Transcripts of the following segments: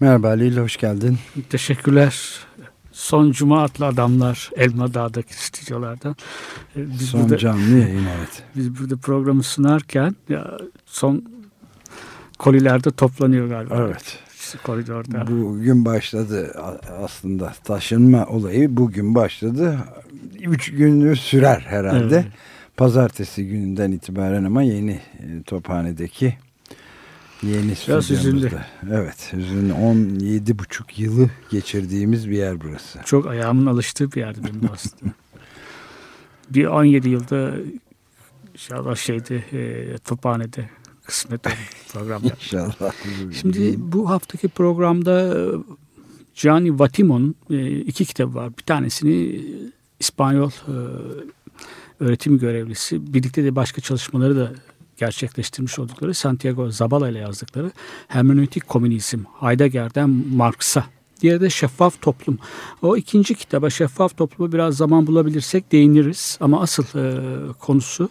Merhaba Halil, hoş geldin. Teşekkürler. Son Cuma adlı adamlar Elma Dağ'daki stüdyolardan. Ee, Biz Son burada, canlı yayın evet. biz burada programı sunarken ya son kolilerde toplanıyor galiba. Evet. Koridorda. Bugün başladı aslında taşınma olayı bugün başladı. Üç günü sürer herhalde. Evet. Pazartesi gününden itibaren ama yeni e, Tophane'deki yeni Biraz hüzünlü. Evet hüzünlü 17 buçuk yılı geçirdiğimiz bir yer burası. Çok ayağımın alıştığı bir yerdi benim aslında. bir 17 yılda inşallah şeyde e, Tophane'de kısmet olur programda. İnşallah. Şimdi bu haftaki programda e, Gianni Vattimo'nun e, iki kitabı var. Bir tanesini İspanyol e, öğretim görevlisi, birlikte de başka çalışmaları da gerçekleştirmiş oldukları Santiago Zabala ile yazdıkları Hermeneutik Komünizm, Heidegger'den Marx'a. Diğeri de Şeffaf Toplum. O ikinci kitaba Şeffaf Toplum'a biraz zaman bulabilirsek değiniriz. Ama asıl e, konusu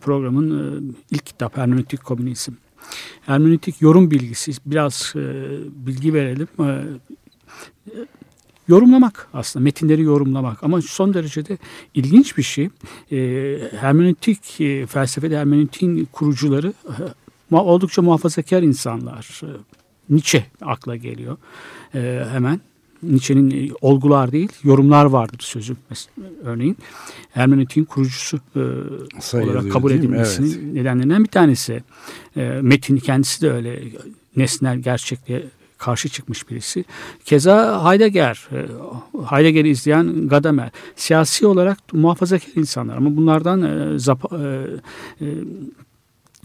programın e, ilk kitap Hermeneutik Komünizm. Hermeneutik yorum bilgisi biraz e, bilgi verelim. E, yorumlamak aslında metinleri yorumlamak ama son derecede ilginç bir şey. E, hermeneutik e, felsefede hermeneutin kurucuları e, oldukça muhafazakar insanlar. E, Nietzsche akla geliyor e, hemen. Nietzsche'nin e, olgular değil yorumlar vardır sözü örneğin. Hermeneutin kurucusu e, Sayılıyor, olarak kabul edilmesinin nedenlerinden bir tanesi. E, Metin kendisi de öyle nesnel gerçekliğe karşı çıkmış birisi. Keza Heidegger, e, Heidegger'i izleyen Gadamer. Siyasi olarak muhafazakar insanlar ama bunlardan e, Zapa, e,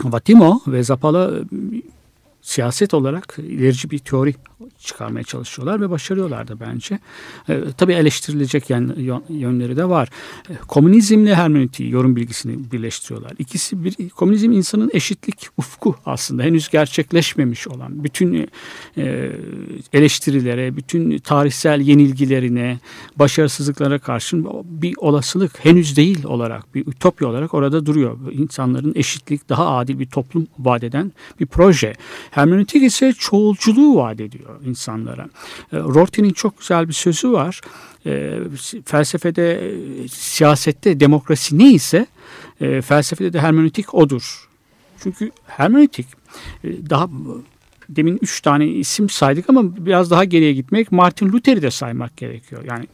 Vatimo ve Zapala siyaset olarak ilerici bir teori çıkarmaya çalışıyorlar ve başarıyorlar da bence. E, tabii eleştirilecek yön- yönleri de var. E, komünizmle hermeneutiği, yorum bilgisini birleştiriyorlar. İkisi bir komünizm insanın eşitlik ufku aslında henüz gerçekleşmemiş olan bütün e, eleştirilere, bütün tarihsel yenilgilerine, başarısızlıklara karşın bir olasılık henüz değil olarak, bir ütopya olarak orada duruyor. İnsanların eşitlik, daha adil bir toplum vaat eden bir proje. Hermeneutik ise çoğulculuğu vaat ediyor insanlara. E, Rorty'nin çok güzel bir sözü var. E, felsefede, e, siyasette demokrasi neyse felsefede de hermeneutik odur. Çünkü hermeneutik e, daha demin üç tane isim saydık ama biraz daha geriye gitmek Martin Luther'i de saymak gerekiyor. Yani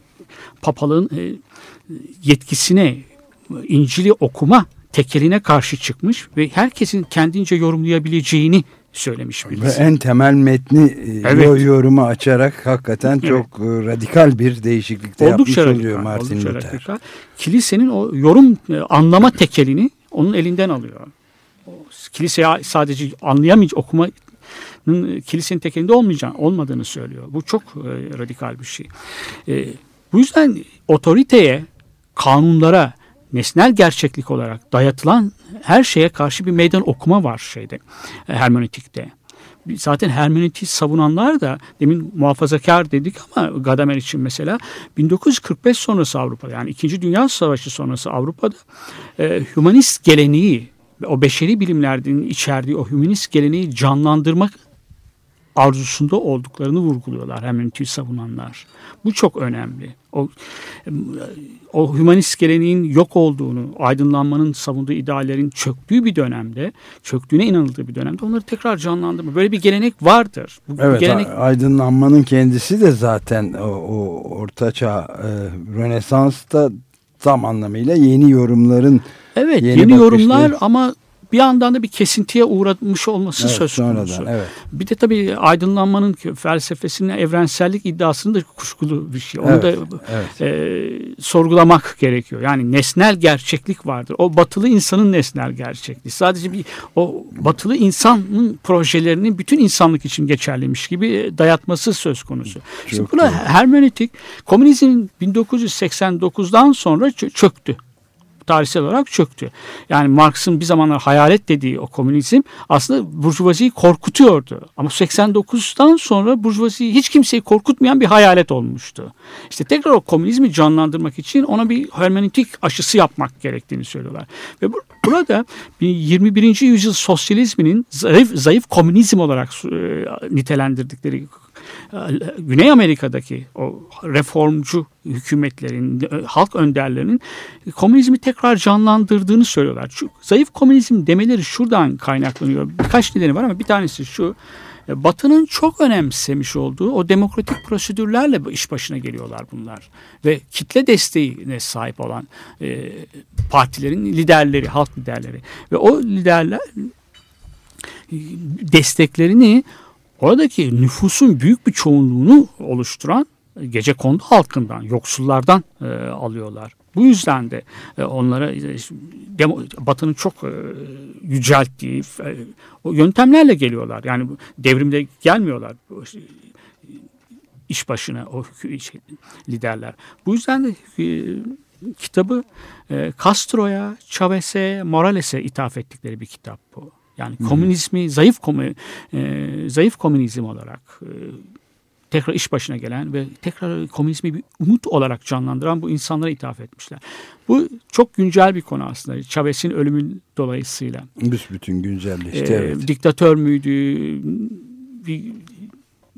papalığın yetkisine İncil'i okuma tekeline karşı çıkmış ve herkesin kendince yorumlayabileceğini söylemiş Ve birisi. en temel metni e, Evet. yo- yorumu açarak hakikaten çok e, radikal bir değişiklikte Oldukça yapmış oluyor radikal, Martin oldukça Luther. radikal. Kilisenin o yorum e, anlama tekelini onun elinden alıyor. Kilise sadece anlayamayacak okumanın e, kilisenin tekelinde olmayacağını olmadığını söylüyor. Bu çok radikal bir şey. Bu yüzden otoriteye, kanunlara, nesnel gerçeklik olarak dayatılan her şeye karşı bir meydan okuma var şeyde, e, hermeneutikte. Zaten hermeneutiği savunanlar da demin muhafazakar dedik ama Gadamer için mesela 1945 sonrası Avrupa'da yani 2. Dünya Savaşı sonrası Avrupa'da e, humanist geleneği o beşeri bilimlerden içerdiği o humanist geleneği canlandırmak arzusunda olduklarını vurguluyorlar hermeneutiği savunanlar. Bu çok önemli. O, o hümanist geleneğin yok olduğunu, aydınlanmanın savunduğu ideallerin çöktüğü bir dönemde, çöktüğüne inanıldığı bir dönemde onları tekrar canlandırma. Böyle bir gelenek vardır. Bu Evet, gelenek aydınlanmanın kendisi de zaten o, o ortaçağ e, Rönesans'ta tam anlamıyla yeni yorumların Evet Yeni yeni, yorumlar bakışlı- ama bir yandan da bir kesintiye uğramış olması Evet, söz konusu. sonradan, evet. Bir de tabii aydınlanmanın felsefesinin evrensellik iddiasının da kuşkulu bir şey. Onu Evet, da evet. e, sorgulamak gerekiyor. Yani nesnel gerçeklik vardır. O batılı insanın nesnel gerçekliği. Sadece bir o batılı insanın projelerinin bütün insanlık için geçerliymiş gibi dayatması söz konusu. Çok buna doğru. hermeneutik komünizm 1989'dan sonra çö- çöktü tarihsel olarak çöktü. Yani Marx'ın bir zamanlar hayalet dediği o komünizm aslında burjuvaziyi korkutuyordu. Ama 89'dan sonra burjuvaziyi hiç kimseyi korkutmayan bir hayalet olmuştu. İşte tekrar o komünizmi canlandırmak için ona bir hermeneutik aşısı yapmak gerektiğini söylüyorlar. Ve bu- burada bir 21. yüzyıl sosyalizminin zayıf, zayıf komünizm olarak e, nitelendirdikleri Güney Amerika'daki o reformcu hükümetlerin, halk önderlerinin komünizmi tekrar canlandırdığını söylüyorlar. Şu, zayıf komünizm demeleri şuradan kaynaklanıyor. Birkaç nedeni var ama bir tanesi şu. Batı'nın çok önemsemiş olduğu o demokratik prosedürlerle iş başına geliyorlar bunlar. Ve kitle desteğine sahip olan e, partilerin liderleri, halk liderleri. Ve o liderler desteklerini oradaki nüfusun büyük bir çoğunluğunu oluşturan gece kondu halkından, yoksullardan e, alıyorlar. Bu yüzden de e, onlara e, Batı'nın çok e, yücelttiği e, o yöntemlerle geliyorlar. Yani devrimde gelmiyorlar. E, iş başına o şey, liderler. Bu yüzden de e, kitabı e, Castro'ya, Chavez'e, Morales'e ithaf ettikleri bir kitap bu. Yani komünizmi zayıf komü, e, zayıf komünizm olarak e, tekrar iş başına gelen ve tekrar komünizmi bir umut olarak canlandıran bu insanlara ithaf etmişler. Bu çok güncel bir konu aslında. Chavez'in ölümü dolayısıyla. Büsbütün güncelleşti. Ee, evet. Diktatör müydü? Bir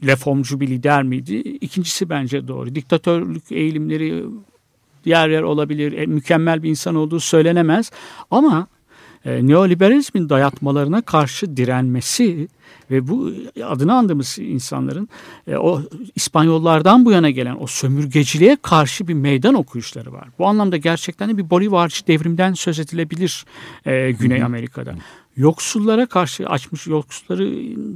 reformcu bir lider miydi? İkincisi bence doğru. Diktatörlük eğilimleri yer yer olabilir. E, mükemmel bir insan olduğu söylenemez. Ama e, neoliberalizmin dayatmalarına karşı direnmesi ve bu adını andığımız insanların e, o İspanyollardan bu yana gelen o sömürgeciliğe karşı bir meydan okuyuşları var. Bu anlamda gerçekten de bir Bolivarcı devrimden söz edilebilir e, Güney Amerika'da. Yoksullara karşı açmış yoksulları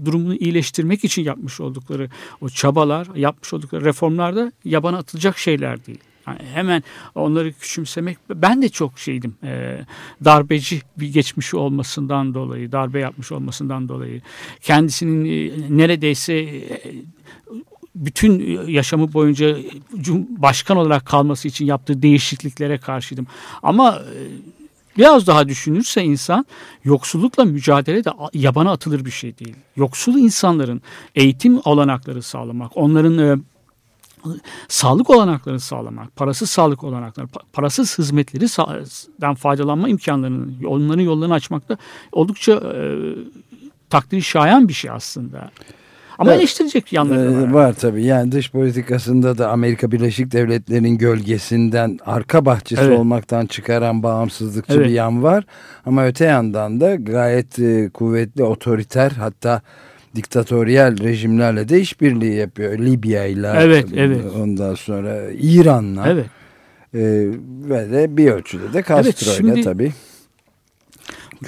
durumunu iyileştirmek için yapmış oldukları o çabalar, yapmış oldukları reformlarda yabana atılacak şeyler değil. Yani hemen onları küçümsemek ben de çok şeydim e, darbeci bir geçmişi olmasından dolayı darbe yapmış olmasından dolayı kendisinin e, neredeyse e, bütün yaşamı boyunca başkan olarak kalması için yaptığı değişikliklere karşıydım ama e, Biraz daha düşünürse insan yoksullukla mücadele de yabana atılır bir şey değil. Yoksul insanların eğitim olanakları sağlamak, onların e, sağlık olanaklarını sağlamak, parasız sağlık olanakları, pa- parasız dan faydalanma imkanlarını, onların yollarını açmak da oldukça e, takdiri şayan bir şey aslında. Ama Evet. eleştirecek yanları Ee, var. var tabii. Yani dış politikasında da Amerika Birleşik Devletleri'nin gölgesinden arka bahçesi Evet. olmaktan çıkaran bağımsızlıkçı Evet. bir yan var. Ama öte yandan da gayet e, kuvvetli otoriter hatta diktatöryel rejimlerle de işbirliği yapıyor. Libya ile Evet, evet. ondan sonra İran'la Evet. e, ve de bir ölçüde de Castro'yla şimdi- tabii.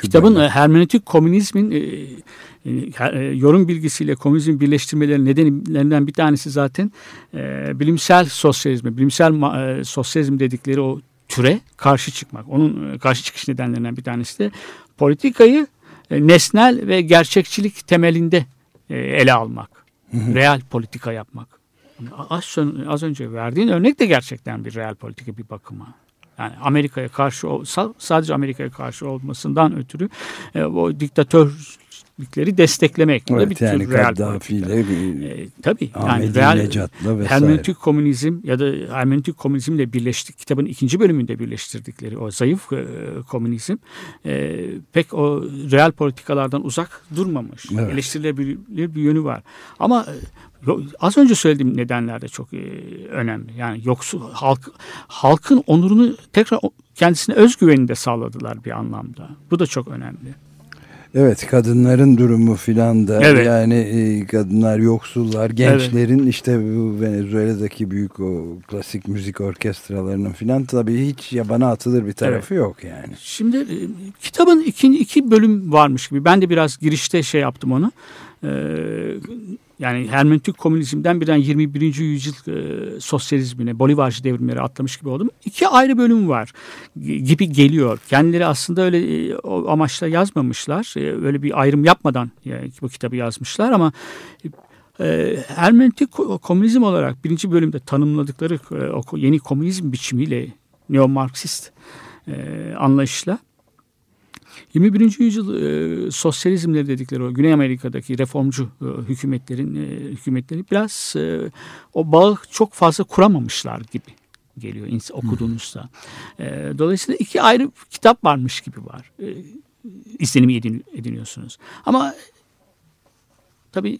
Kitabın Küba'yla. e, hermeneutik komünizmin e, e, e, yorum bilgisiyle komünizm birleştirmeleri nedenlerinden bir tanesi zaten e, bilimsel sosyalizme, bilimsel e, sosyalizm dedikleri o türe karşı çıkmak. Onun karşı çıkış nedenlerinden bir tanesi de politikayı nesnel ve gerçekçilik temelinde ele almak. Real politika yapmak. Az, az önce verdiğin örnek de gerçekten bir real politika bir bakıma. Yani Amerika'ya karşı sadece Amerika'ya karşı olmasından ötürü e, o diktatörlükleri destekmek. Bu da Evet, bir tür yani real Kaddafi politika. ile E, tabii yani real Necat'la vesaire. hermeneutik komünizm ya da hermeneutik komünizmle birleştik kitabın ikinci bölümünde birleştirdikleri o zayıf e, komünizm e, pek o real politikalardan uzak durmamış. Evet. Eleştirilebilir bir yönü var. Ama e, az önce söylediğim nedenler de çok e, önemli. Yani yoksul halk halkın onurunu tekrar kendisine özgüvenini de sağladılar bir anlamda. Bu da çok önemli. Evet kadınların durumu filan da Evet. yani e, kadınlar yoksullar gençlerin işte bu Venezuela'daki büyük o klasik müzik orkestralarının filan tabii hiç yabana atılır bir tarafı yok yani. Şimdi e, kitabın iki, iki bölüm varmış gibi. Ben de biraz girişte şey yaptım onu. Ee, yani hermeneutik komünizmden birden 21. yüzyıl e, sosyalizmine, Bolivarcı devrimlere atlamış gibi oldum. İki ayrı bölüm var gibi geliyor. Kendileri aslında öyle e, o amaçla yazmamışlar. E, öyle bir ayrım yapmadan e, bu kitabı yazmışlar ama e, hermeneutik ko- komünizm olarak birinci bölümde tanımladıkları e, yeni komünizm biçimiyle neo-Marksist e, anlayışla 21. yüzyıl e, sosyalizmleri dedikleri o Güney Amerika'daki reformcu e, hükümetlerin e, hükümetleri biraz e, o bağı çok fazla kuramamışlar gibi geliyor okuduğunuzda. E, dolayısıyla iki ayrı kitap varmış gibi var. E, izlenimi edin- ediniyorsunuz. Ama tabii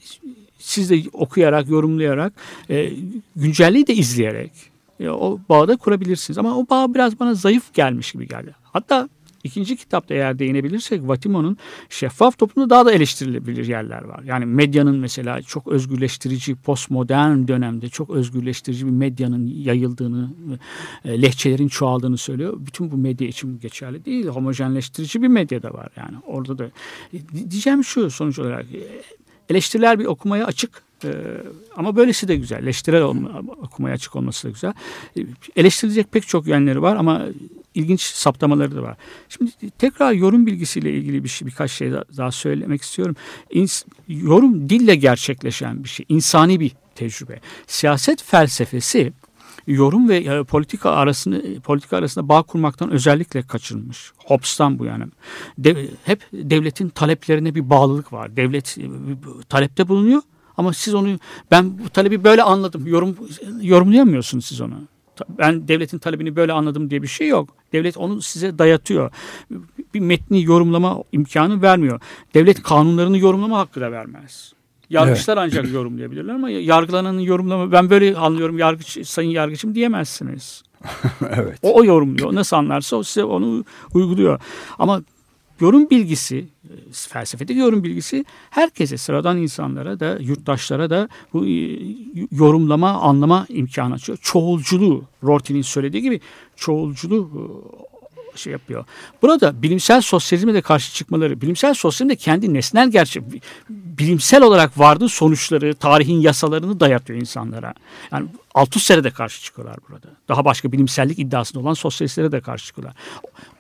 siz de okuyarak, yorumlayarak, e, güncelliği de izleyerek e, o bağı da kurabilirsiniz. Ama o bağ biraz bana zayıf gelmiş gibi geldi. Hatta ikinci kitapta eğer değinebilirsek Vatimo'nun şeffaf toplumda daha da eleştirilebilir yerler var. Yani medyanın mesela çok özgürleştirici, postmodern dönemde çok özgürleştirici bir medyanın yayıldığını, e, lehçelerin çoğaldığını söylüyor. Bütün bu medya için geçerli değil. Homojenleştirici bir medya da var yani. Orada da E, diyeceğim şu sonuç olarak e, eleştiriler bir okumaya açık ee, ama böylesi de güzel. Eleştirel olma- okumaya açık olması da güzel. Ee, Eleştirilecek pek çok yönleri var ama ilginç saptamaları da var. Şimdi tekrar yorum bilgisiyle ilgili bir şey, birkaç şey da- daha söylemek istiyorum. İns- yorum dille gerçekleşen bir şey. insani bir tecrübe. Siyaset felsefesi yorum ve e, politika arasını politika arasında bağ kurmaktan özellikle kaçınmış. Hobbes'tan bu yani. De- hep devletin taleplerine bir bağlılık var. Devlet e, talepte bulunuyor ama siz onu ben bu talebi böyle anladım. Yorum yorumlayamıyorsunuz siz onu. Ben devletin talebini böyle anladım diye bir şey yok. Devlet onu size dayatıyor. Bir metni yorumlama imkanı vermiyor. Devlet kanunlarını yorumlama hakkı da vermez. Yargıçlar ancak yorumlayabilirler ama yargılananın yorumlama ben böyle anlıyorum yargıç sayın yargıçım diyemezsiniz. evet. O, o yorumluyor. Nasıl anlarsa o size onu uyguluyor. Ama yorum bilgisi, e, felsefedeki yorum bilgisi herkese, sıradan insanlara da, yurttaşlara da bu e, yorumlama, anlama imkanı açıyor. Çoğulculuğu, Rorty'nin söylediği gibi çoğulculuğu şey yapıyor. Burada bilimsel sosyalizme de karşı çıkmaları, bilimsel sosyalizm de kendi nesnel gerçek, bilimsel olarak vardığı sonuçları, tarihin yasalarını dayatıyor insanlara. Yani Althusser'e de karşı çıkıyorlar burada. Daha başka bilimsellik iddiasında olan sosyalistlere de karşı çıkıyorlar.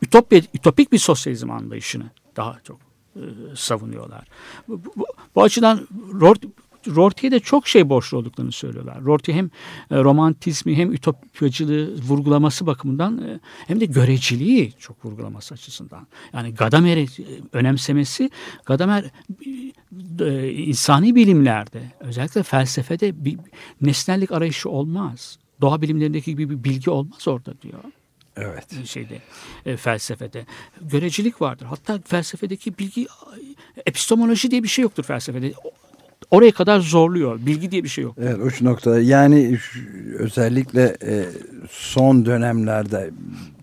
Ütopya, ütopik bir sosyalizm anlayışını daha çok e, savunuyorlar. Bu, bu, bu açıdan Rort, Rorty'ye de çok şey borçlu olduklarını söylüyorlar. Rorty hem e, romantizmi hem ütopyacılığı vurgulaması bakımından e, hem de göreceliği çok vurgulaması açısından. Yani Gadamer'i e, önemsemesi Gadamer insani bilimlerde özellikle felsefede bir nesnellik arayışı olmaz. Doğa bilimlerindeki gibi bir bilgi olmaz orada diyor Evet. şeyde e, felsefede görecilik vardır. Hatta felsefedeki bilgi epistemoloji diye bir şey yoktur felsefede. Oraya kadar zorluyor. Bilgi diye bir şey yok. Evet uç noktada yani şu- özellikle e, son dönemlerde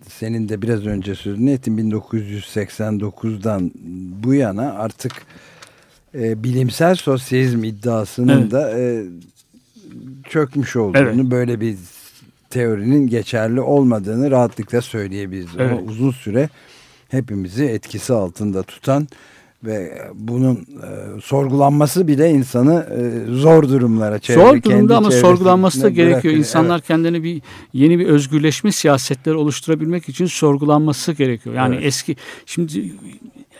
senin de biraz önce sözünü ettin 1989'dan bu yana artık e, bilimsel sosyalizm iddiasının Evet. da e, çökmüş olduğunu Evet. böyle bir teorinin geçerli olmadığını rahatlıkla söyleyebiliriz. Evet. Ama uzun süre hepimizi etkisi altında tutan ve bunun e, sorgulanması bile insanı e, zor durumlara çevre, Zor durumda ama sorgulanması da gerekiyor. bırakıyor. İnsanlar kendine bir yeni bir özgürleşme siyasetleri oluşturabilmek için sorgulanması gerekiyor. Yani Evet. eski şimdi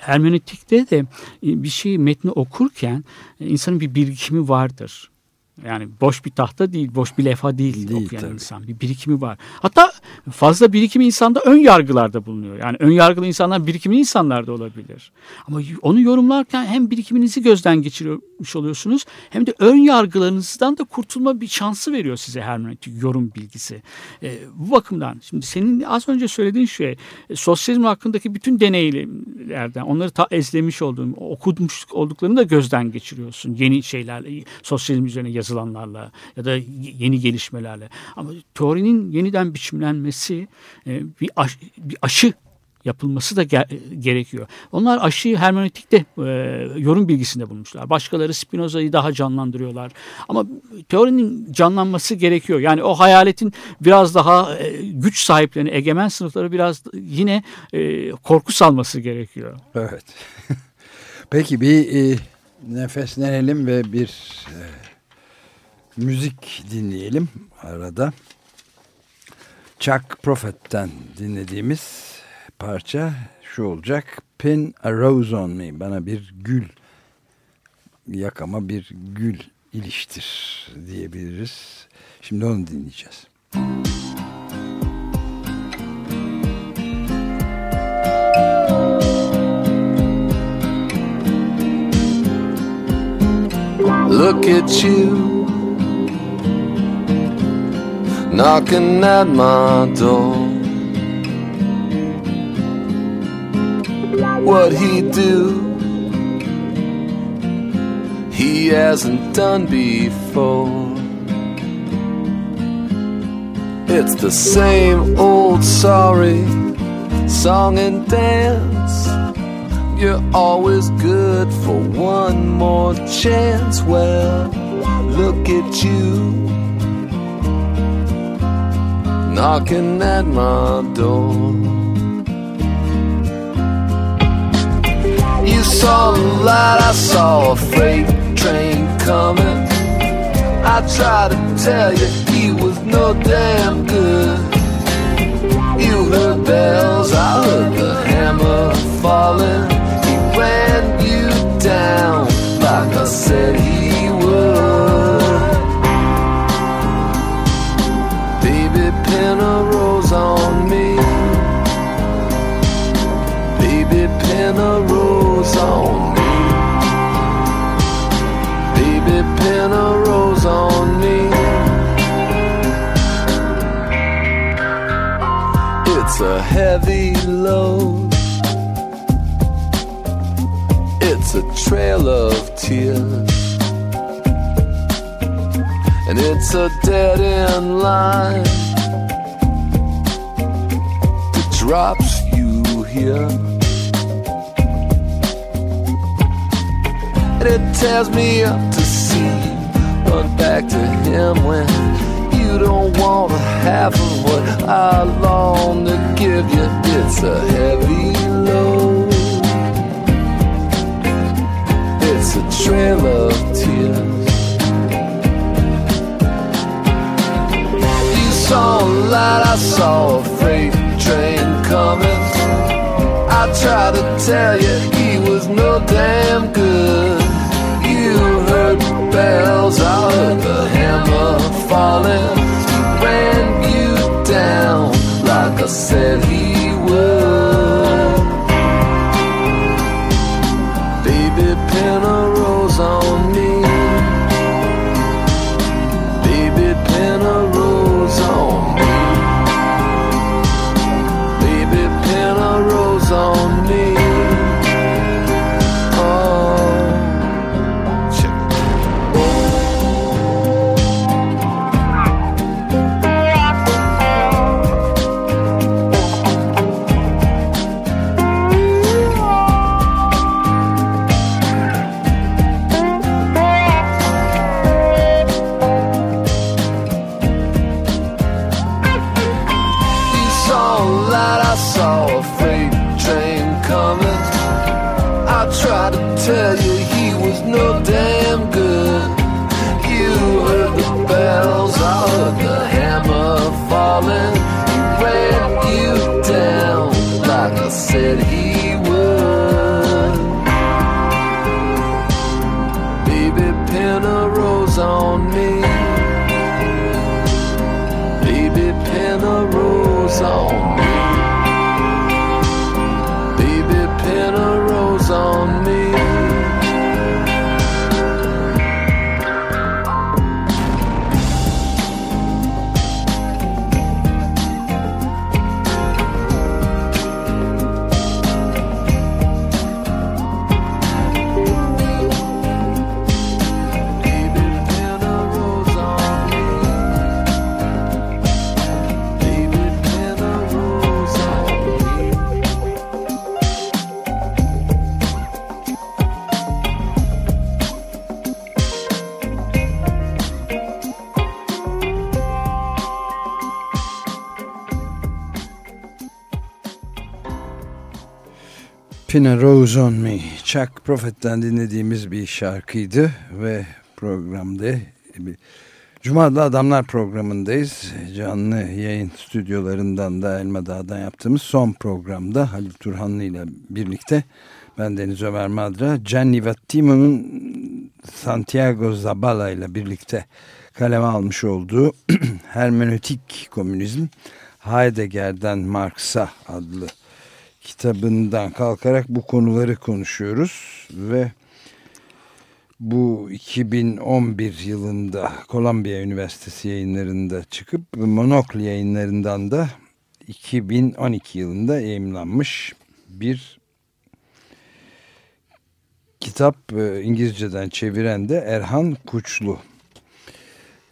hermeneutikte de bir şeyi metni okurken e, insanın bir birikimi vardır. Yani boş bir tahta değil, boş bir levha değil, Değil, okuyan tabii. insan. Bir birikimi var. Hatta fazla birikimi insanda ön yargılarda bulunuyor. Yani ön yargılı insanlar birikimli insanlar da olabilir. Ama onu yorumlarken hem birikiminizi gözden geçirmiş oluyorsunuz hem de ön yargılarınızdan da kurtulma bir şansı veriyor size hermeneutik yorum bilgisi. E, bu bakımdan şimdi senin az önce söylediğin şey e, sosyalizm hakkındaki bütün deneylerden onları ta ezlemiş olduğun, okumuş olduklarını da gözden geçiriyorsun. Yeni şeylerle, sosyalizm üzerine yazılanlarla ya da yeni gelişmelerle. Ama teorinin yeniden biçimlenmesi e, bir, aş, bir aşı yapılması da ge- gerekiyor. Onlar aşıyı hermeneutikte e, yorum bilgisinde bulmuşlar. Başkaları Spinoza'yı daha canlandırıyorlar. Ama teorinin canlanması gerekiyor. Yani o hayaletin biraz daha e, güç sahiplerini, egemen sınıfları biraz yine e, korku salması gerekiyor. Evet. Peki bir e, nefeslenelim ve bir müzik dinleyelim arada. Chuck Prophet'ten dinlediğimiz parça şu olacak. Pin a rose on me. Bana bir gül yakama bir gül iliştir diyebiliriz. Şimdi onu dinleyeceğiz. Look at you knocking at my door. What he do? He hasn't done before. It's the same old sorry song and dance. You're always good for one more chance. Well, look at you knocking at my door. You saw the light, I saw a freight train coming. I tried to tell you he was no damn good. You heard bells, I heard the hammer falling. He ran you down like I said he On me. It's a heavy load. It's a trail of tears. And it's a dead end line that drops you here. And it tears me up to see run back to him when you don't want a half of what I long to give you. It's a heavy load. It's a trail of tears. You saw a light, I saw a freight train coming. I tried to tell you he was no damn good bells are the hammer falling. Ran you down like a silly Pin a Rose on Me. Chuck Prophet'ten dinlediğimiz bir şarkıydı ve programda Cuma'da Adamlar programındayız. Canlı yayın stüdyolarından da Elma Dağ'dan yaptığımız son programda Halil Turhanlı ile birlikte ben Deniz Ömer Madra, Gianni Vattimo'nun Santiago Zabala ile birlikte kaleme almış olduğu Hermenötik Komünizm Heidegger'den Marx'a adlı kitabından kalkarak bu konuları konuşuyoruz ve bu 2011 yılında Columbia Üniversitesi yayınlarında çıkıp Monokl yayınlarından da 2012 yılında yayımlanmış bir kitap e, İngilizceden çeviren de Erhan Kuçlu.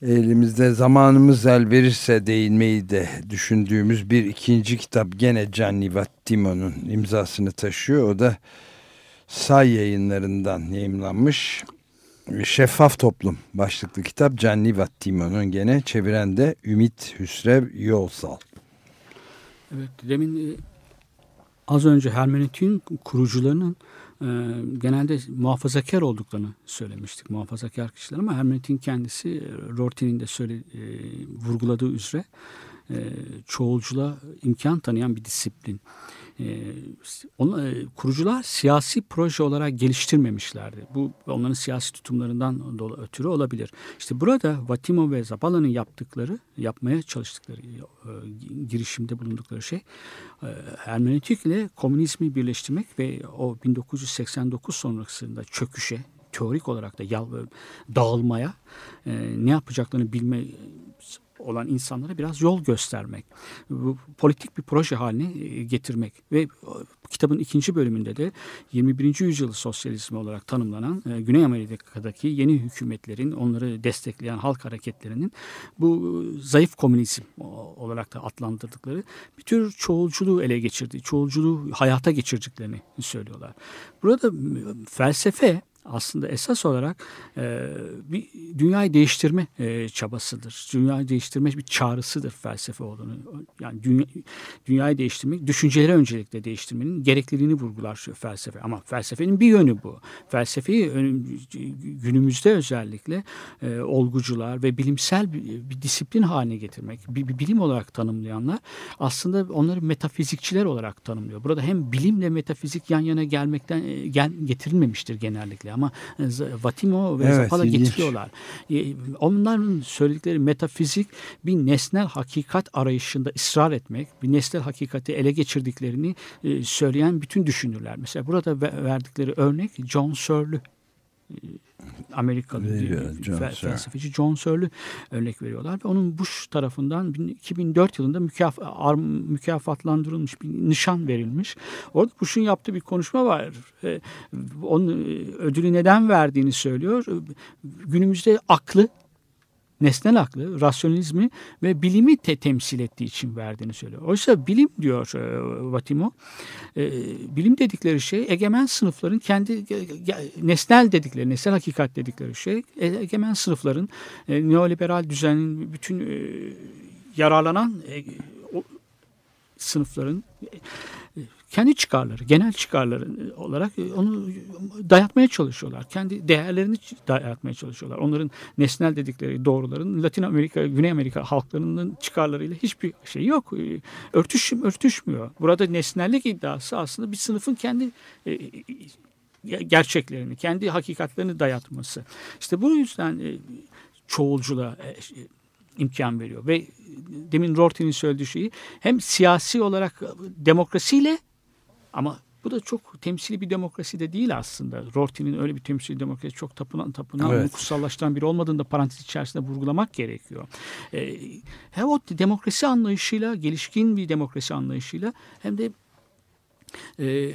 Elimizde zamanımız el verirse değinmeyi de düşündüğümüz bir ikinci kitap gene Gianni Vattimo'nun imzasını taşıyor. O da Say yayınlarından yayımlanmış Şeffaf Toplum başlıklı kitap Gianni Vattimo'nun gene çeviren de Ümit Hüsrev Yolsal. Evet demin e, az önce hermeneutiğin kurucularının e, genelde muhafazakar olduklarını söylemiştik. Muhafazakar kişiler ama hermeneutiğin kendisi e, Rorty'nin de söyle, e, vurguladığı üzere e, çoğulcula imkan tanıyan bir disiplin. E, onu, e, kurucular siyasi proje olarak geliştirmemişlerdi. Bu onların siyasi tutumlarından dolayı ötürü olabilir. İşte burada Vatimo ve Zabala'nın yaptıkları, yapmaya çalıştıkları, e, girişimde bulundukları şey e, hermeneutik ile komünizmi birleştirmek ve o 1989 sonrasında çöküşe, teorik olarak da yal, dağılmaya e, ne yapacaklarını bilme olan insanlara biraz yol göstermek. Bu politik bir proje haline e, getirmek ve kitabın ikinci bölümünde de 21. yüzyıl sosyalizmi olarak tanımlanan e, Güney Amerika'daki yeni hükümetlerin onları destekleyen halk hareketlerinin bu zayıf komünizm olarak da adlandırdıkları bir tür çoğulculuğu ele geçirdiği, çoğulculuğu hayata geçirdiklerini söylüyorlar. Burada felsefe aslında esas olarak e, bir dünyayı değiştirme e, çabasıdır. Dünyayı değiştirme bir çağrısıdır felsefe olduğunu. Yani dünya, dünyayı değiştirmek, düşünceleri öncelikle değiştirmenin gerekliliğini vurgular felsefe. Ama felsefenin bir yönü bu. Felsefeyi günümüzde özellikle e, olgucular ve bilimsel bir, bir disiplin haline getirmek, bir, bir bilim olarak tanımlayanlar aslında onları metafizikçiler olarak tanımlıyor. Burada hem bilimle metafizik yan yana gelmekten e, gel, getirilmemiştir genellikle ama Vatimo ve evet, Zapala ilginç. getiriyorlar. Onların söyledikleri metafizik bir nesnel hakikat arayışında ısrar etmek, bir nesnel hakikati ele geçirdiklerini e, söyleyen bütün düşünürler. Mesela burada verdikleri örnek John Searle Amerikalı Veriyor, John felsefeci John Searle örnek veriyorlar. Ve onun Bush tarafından 2004 yılında mükaf mükafatlandırılmış bir nişan verilmiş. Orada Bush'un yaptığı bir konuşma var. Onun ödülü neden verdiğini söylüyor. Günümüzde aklı nesnel aklı, rasyonalizmi ve bilimi te temsil ettiği için verdiğini söylüyor. Oysa bilim diyor e, Vatimo, e, bilim dedikleri şey egemen sınıfların kendi e, nesnel dedikleri, nesnel hakikat dedikleri şey e, egemen sınıfların e, neoliberal düzenin bütün e, yararlanan e, o, sınıfların kendi çıkarları, genel çıkarları olarak e, onu dayatmaya çalışıyorlar. Kendi değerlerini dayatmaya çalışıyorlar. Onların nesnel dedikleri doğruların Latin Amerika, Güney Amerika halklarının çıkarlarıyla hiçbir şey yok. E, örtüş, örtüşmüyor. Burada nesnellik iddiası aslında bir sınıfın kendi e, gerçeklerini, kendi hakikatlerini dayatması. İşte bu yüzden çoğulcula imkan veriyor ve demin Rorty'nin söylediği şeyi hem siyasi olarak demokrasiyle ama bu da çok temsili bir demokrasi de değil aslında. Rorty'nin öyle bir temsili demokrasi çok tapınan, tapınan evet. kutsallaştıran biri olmadığını da parantez içerisinde vurgulamak gerekiyor. Ee, hem o demokrasi anlayışıyla, gelişkin bir demokrasi anlayışıyla hem de e,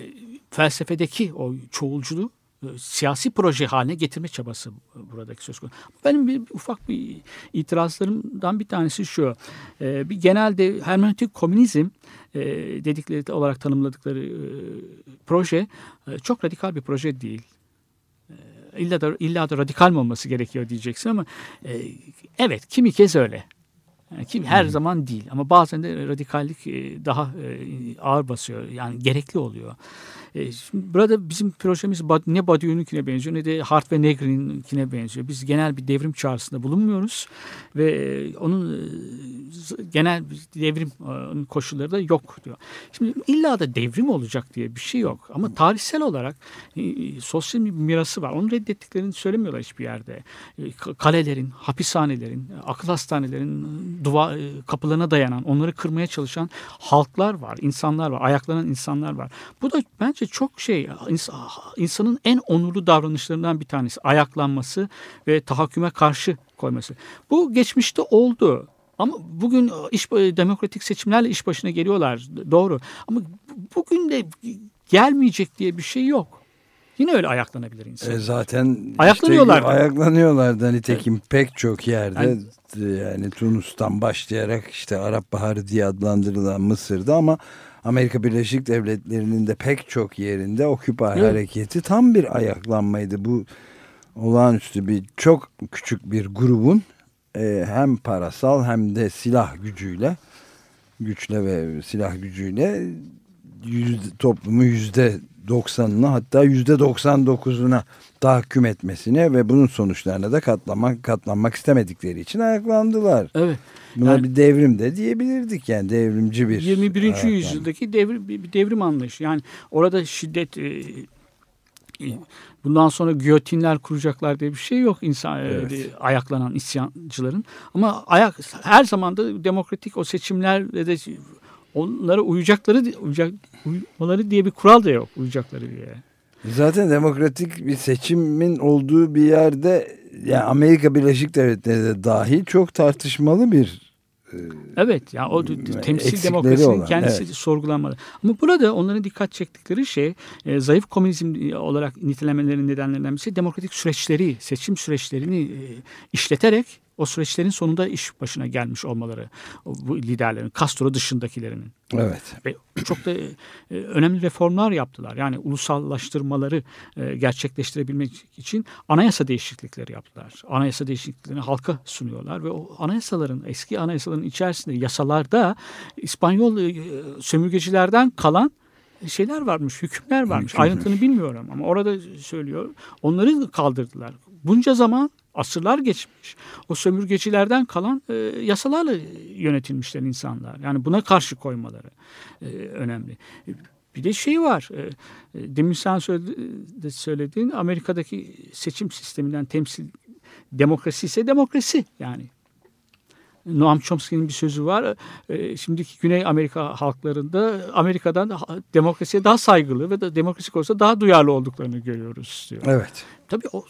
felsefedeki o çoğulculuğu siyasi proje haline getirme çabası buradaki söz konusu. Benim bir ufak bir itirazlarımdan bir tanesi şu. E, bir genelde hermeneutik komünizm e, dedikleri olarak tanımladıkları e, proje e, çok radikal bir proje değil. E, illa da illa da radikal mi olması gerekiyor diyeceksin ama e, evet kimi kez öyle. Yani kim her hmm. zaman değil ama bazen de radikallik e, daha e, ağır basıyor. Yani gerekli oluyor. E, şimdi burada bizim projemiz ne Badiou'nunkine benziyor ne de Hart ve Negri'ninkine benziyor. Biz genel bir devrim çağrısında bulunmuyoruz ve e, onun e, genel bir devrim e, koşulları da yok diyor. Şimdi illa da devrim olacak diye bir şey yok ama tarihsel olarak sosyal bir mirası var. Onu reddettiklerini söylemiyorlar hiçbir yerde. Ka- kalelerin, hapishanelerin, akıl hastanelerin duva kapılarına dayanan, onları kırmaya çalışan halklar var, insanlar var, ayaklanan insanlar var. Bu da bence çok şey ins- insanın en onurlu davranışlarından bir tanesi. Ayaklanması ve tahakküme karşı koyması. Bu geçmişte oldu. Ama bugün iş demokratik seçimlerle iş başına geliyorlar doğru. Ama bugün de gelmeyecek diye bir şey yok. Yine öyle ayaklanabilir insan. E zaten Ayaklanıyorlar işte, ayaklanıyorlar da nitekim pek çok yerde Yani- yani, Tunus'tan başlayarak işte Arap Baharı diye adlandırılan Mısır'da ama Amerika Birleşik Devletleri'nin de pek çok yerinde Occupy Evet. hareketi tam bir ayaklanmaydı. Bu olağanüstü bir çok küçük bir grubun e, hem parasal hem de silah gücüyle güçle ve silah gücüyle yüzde, toplumu yüzde 90'ına hatta yüzde 99'una tahakküm etmesine ve bunun sonuçlarına da katlanmak, katlanmak istemedikleri için ayaklandılar. Evet. Buna Yani- bir devrim de diyebilirdik yani devrimci bir 21. ayaklanma. yüzyıldaki devrim, bir devrim anlayışı. Yani orada şiddet e, e, bundan sonra giyotinler kuracaklar diye bir şey yok insan e, Evet. e, ayaklanan isyancıların. Ama ayak her zaman da demokratik o seçimlerde de onlara uyacakları uyacak, uymaları diye bir kural da yok uyacakları diye. Zaten demokratik bir seçimin olduğu bir yerde yani Amerika Birleşik Devletleri de dahil çok tartışmalı bir Evet yani o d- temsil demokrasinin olan, kendisi evet. sorgulanmalı. Ama burada onların dikkat çektikleri şey e, zayıf komünizm olarak nitelemelerinin nedenlerinden birisi demokratik süreçleri, seçim süreçlerini e, işleterek o süreçlerin sonunda iş başına gelmiş olmaları bu liderlerin, Castro dışındakilerinin. evet. Ve çok da e, önemli reformlar yaptılar. Yani ulusallaştırmaları e, gerçekleştirebilmek için anayasa değişiklikleri yaptılar. Anayasa değişikliklerini halka sunuyorlar ve o anayasaların, eski anayasaların içerisinde yasalarda İspanyol e, sömürgecilerden kalan şeyler varmış, hükümler varmış. Ayrıntını bilmiyorum ama orada söylüyor. Onları kaldırdılar. Bunca zaman asırlar geçmiş. O sömürgecilerden kalan e, yasalarla yönetilmişler insanlar. Yani buna karşı koymaları e, önemli. E, Bir de şey var. E, e, demin sen söyledi- söylediğin Amerika'daki seçim sisteminden temsil demokrasi ise demokrasi yani. Noam Chomsky'nin bir sözü var. E, şimdiki Güney Amerika halklarında Amerika'dan da- demokrasiye daha saygılı ve de demokrasi konusunda daha duyarlı olduklarını görüyoruz diyor. Evet. Tabii o,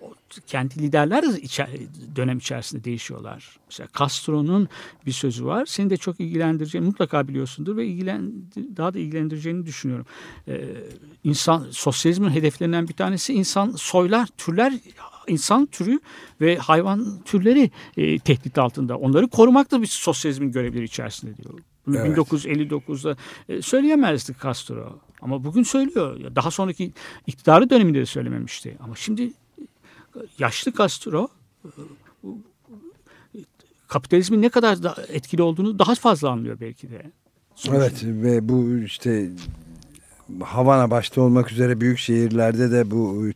o kendi liderler de içer, dönem içerisinde değişiyorlar. Mesela Castro'nun bir sözü var. Seni de çok ilgilendireceğini mutlaka biliyorsundur ve ilgilen, daha da ilgilendireceğini düşünüyorum. Ee, insan sosyalizmin hedeflerinden bir tanesi insan soylar, türler insan türü ve hayvan türleri e, tehdit altında. Onları korumak da bir sosyalizmin görevleri içerisinde diyor. Evet. 1959'da e, söyleyemezdi Castro. Ama bugün söylüyor. Daha sonraki iktidarı döneminde de söylememişti. Ama şimdi e, yaşlı Castro e, kapitalizmin ne kadar da etkili olduğunu daha fazla anlıyor belki de. Sonuçta. Evet ve bu işte Havana başta olmak üzere büyük şehirlerde de bu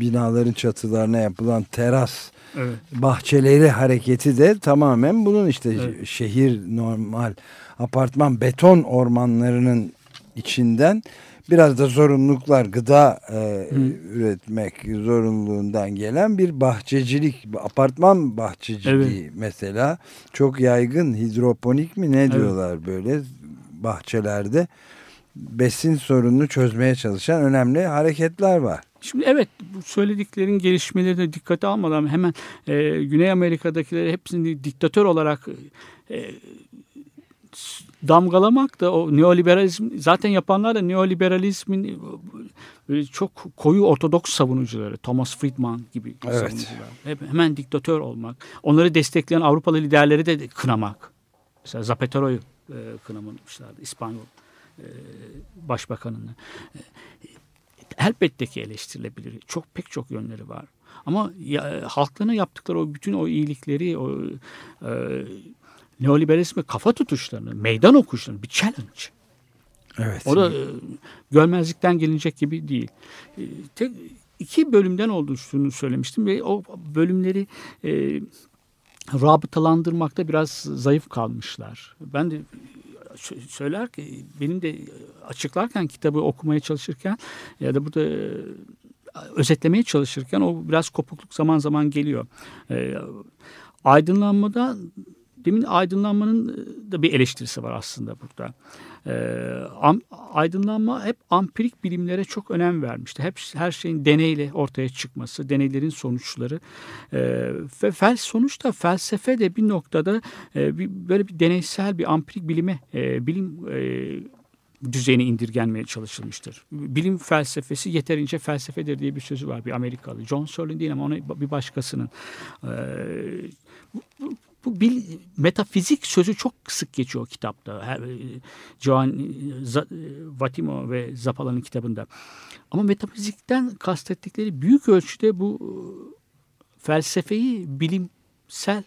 binaların çatılarına yapılan teras Evet. bahçeleri hareketi de tamamen bunun işte Evet. şehir normal apartman beton ormanlarının içinden biraz da zorunluluklar gıda e, üretmek zorunluluğundan gelen bir bahçecilik apartman bahçeciliği mesela çok yaygın hidroponik mi ne diyorlar böyle bahçelerde besin sorununu çözmeye çalışan önemli hareketler var. Şimdi evet bu söylediklerin gelişmeleri de dikkate almadan hemen e, Güney Amerika'dakileri hepsini diktatör olarak e, damgalamak da o neoliberalizm zaten yapanlar da neoliberalizmin e, böyle çok koyu ortodoks savunucuları Thomas Friedman gibi Evet. savunucular. Hep, hemen diktatör olmak. Onları destekleyen Avrupalı liderleri de kınamak. Mesela Zapatero'yu e, kınamamışlardı İspanyol e, başbakanını. Elbette ki eleştirilebilir. Çok pek çok yönleri var. Ama ya, halklarına yaptıkları o bütün o iyilikleri, o e, neoliberalizme kafa tutuşlarını, meydan okuşlarını bir challenge. Evet. O da e, görmezlikten gelinecek gibi değil. E, tek iki bölümden olduğunu söylemiştim ve o bölümleri e, rabıtalandırmakta biraz zayıf kalmışlar. Ben de söyler ki benim de açıklarken kitabı okumaya çalışırken ya da burada e, özetlemeye çalışırken o biraz kopukluk zaman zaman geliyor. E, aydınlanmada demin aydınlanmanın da bir eleştirisi var aslında burada. E, am, aydınlanma hep ampirik bilimlere çok önem vermişti. Hep her şeyin deneyle ortaya çıkması, deneylerin sonuçları e, ve fel sonuçta felsefe de bir noktada e, bir, böyle bir deneysel bir ampirik bilime, e, bilim e, düzeyine indirgenmeye çalışılmıştır. Bilim felsefesi yeterince felsefedir diye bir sözü var bir Amerikalı. John Searle'in değil ama onu bir başkasının. Ee, bu, bil, metafizik sözü çok sık geçiyor kitapta. Her, Joan Vatimo ve Zappala'nın kitabında. Ama metafizikten kastettikleri büyük ölçüde bu felsefeyi bilimsel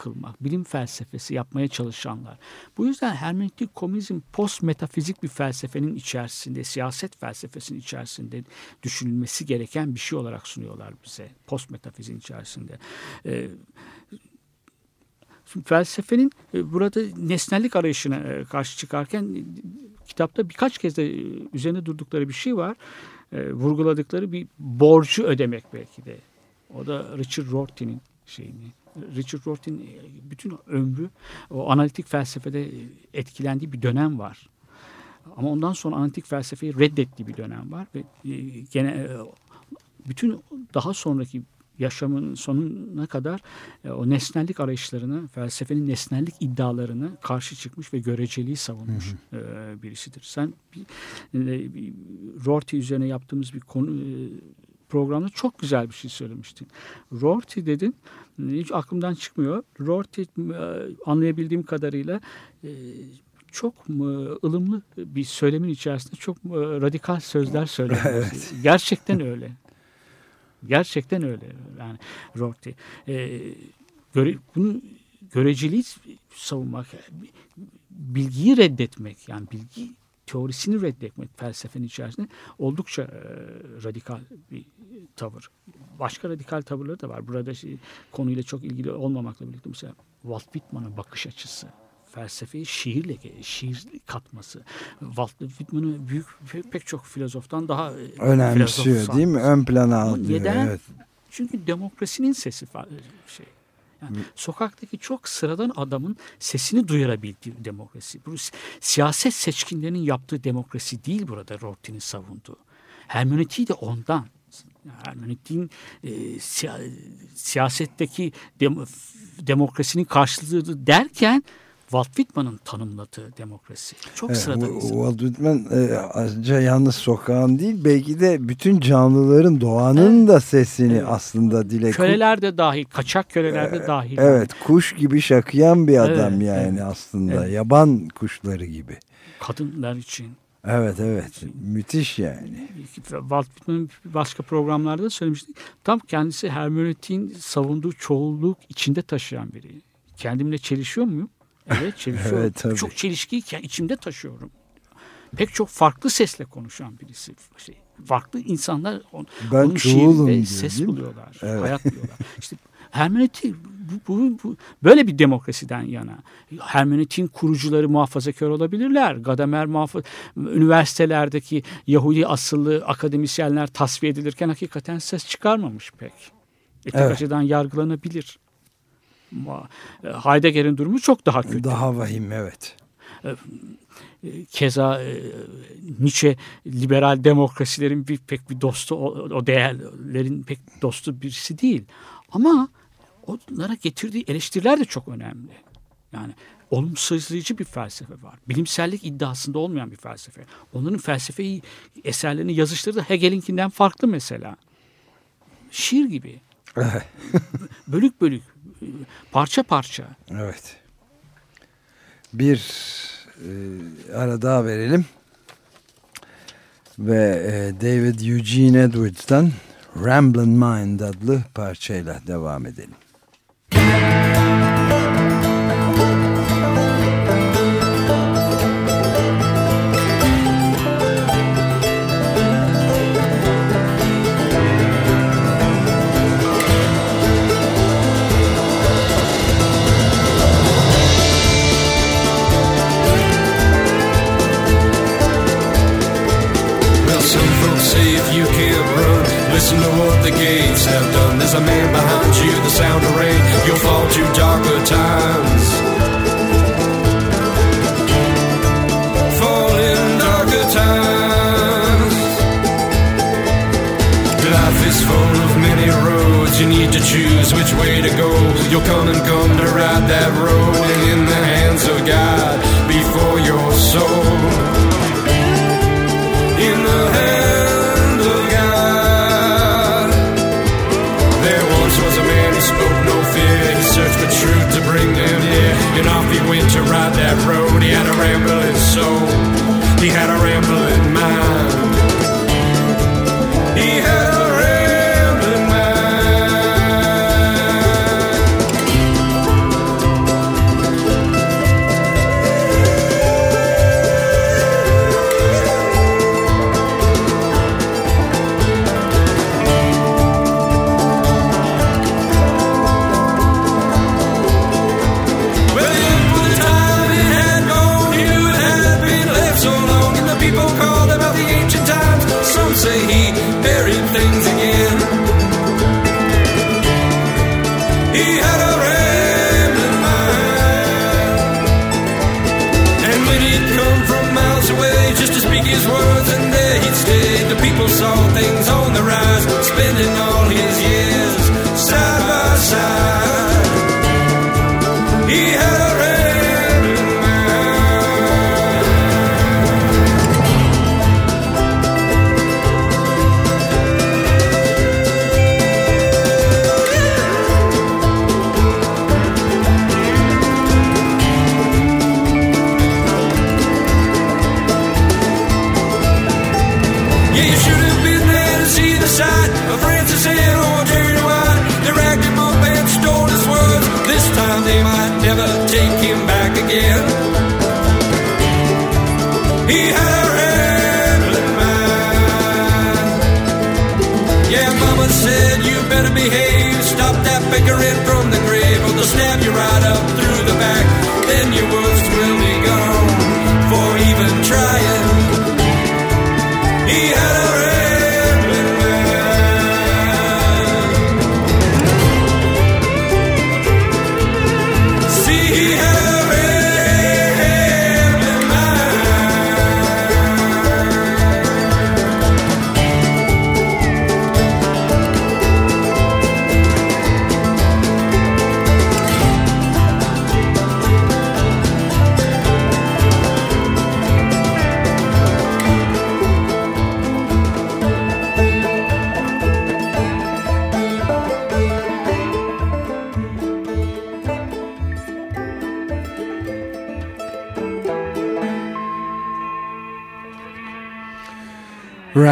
kılmak, bilim felsefesi yapmaya çalışanlar. Bu yüzden hermeneutik komünizm post metafizik bir felsefenin içerisinde, siyaset felsefesinin içerisinde düşünülmesi gereken bir şey olarak sunuyorlar bize. Post metafizin içerisinde. Ee, felsefenin e, burada nesnellik arayışına e, karşı çıkarken e, kitapta birkaç kez de üzerine durdukları bir şey var. Vurguladıkları bir borcu ödemek belki de. O da Richard Rorty'nin şeyini. Richard Rorty'nin bütün ömrü o analitik felsefede etkilendiği bir dönem var. Ama ondan sonra analitik felsefeyi reddettiği bir dönem var ve gene bütün daha sonraki yaşamın sonuna kadar e, o nesnellik arayışlarını, felsefenin nesnellik iddialarını karşı çıkmış ve göreceliği savunmuş hı hı. E, birisidir. Sen bir, e, bir Rorty üzerine yaptığımız bir konu e, programda çok güzel bir şey söylemiştin. Rorty dedin, hiç aklımdan çıkmıyor. Rorty e, anlayabildiğim kadarıyla e, çok ılımlı bir söylemin içerisinde çok radikal sözler söylüyor. evet. Gerçekten öyle. Gerçekten öyle. Yani Rorty. E, göre, bunu göreceliği savunmak, bilgiyi reddetmek yani bilgi teorisini reddetmek felsefenin içerisinde oldukça e, radikal bir tavır. Başka radikal tavırları da var. Burada şey, konuyla çok ilgili olmamakla birlikte mesela Walt Whitman'ın bakış açısı felsefeyi şiirle şiir katması. Walt Whitman'ı büyük pek çok filozoftan daha e, önemsiyor filozof değil mi? Ön plana alıyor. Neden? Evet. Çünkü demokrasinin sesi şey. Yani sokaktaki çok sıradan adamın sesini duyurabildiği demokrasi. Bu siyaset seçkinlerinin yaptığı demokrasi değil burada Rorty'nin savunduğu. Hermeneutiği de ondan. Hermeneutiğin e, siya, siyasetteki dem, demokrasinin karşılığı derken Walt Whitman'ın tanımladığı demokrasi. Çok evet, sıradan Walt Whitman e, yalnız sokağın değil belki de bütün canlıların doğanın evet. da sesini evet. aslında dile Köleler de dahil, kaçak köleler de e, dahil. Evet, kuş gibi şakıyan bir adam evet, yani evet. aslında. Evet. Yaban kuşları gibi. Kadınlar için. Evet evet müthiş yani. Walt Whitman'ın başka programlarda söylemiştik. Tam kendisi hermenötiğin savunduğu çoğulluk içinde taşıyan biri. Kendimle çelişiyor muyum? Evet çelişiyorum. evet, tabii. Çok çelişkiyi içimde taşıyorum. Pek çok farklı sesle konuşan birisi. Şey, farklı insanlar on, ben onun şiirinde ses buluyorlar. Evet. Hayat buluyorlar. İşte hermeneutik bu, bu, bu, böyle bir demokrasiden yana. Hermeneutin kurucuları muhafazakar olabilirler. Gadamer muhafaza, üniversitelerdeki Yahudi asıllı akademisyenler tasfiye edilirken hakikaten ses çıkarmamış pek. Etik evet. açıdan yargılanabilir. E, Heidegger'in durumu çok daha kötü. Daha vahim evet. E, e, keza Nietzsche liberal demokrasilerin bir pek bir dostu, o değerlerin pek dostu birisi değil. Ama onlara getirdiği eleştiriler de çok önemli. Yani olumsuzlayıcı bir felsefe var. Bilimsellik iddiasında olmayan bir felsefe. Onların felsefeyi eserlerini yazıştırdığı Hegel'inkinden farklı mesela. Şiir gibi. bölük bölük parça parça. Evet. Bir e, ara daha verelim. Ve e, David Eugene Edwards'tan Ramblin' Mind adlı parçayla devam edelim. to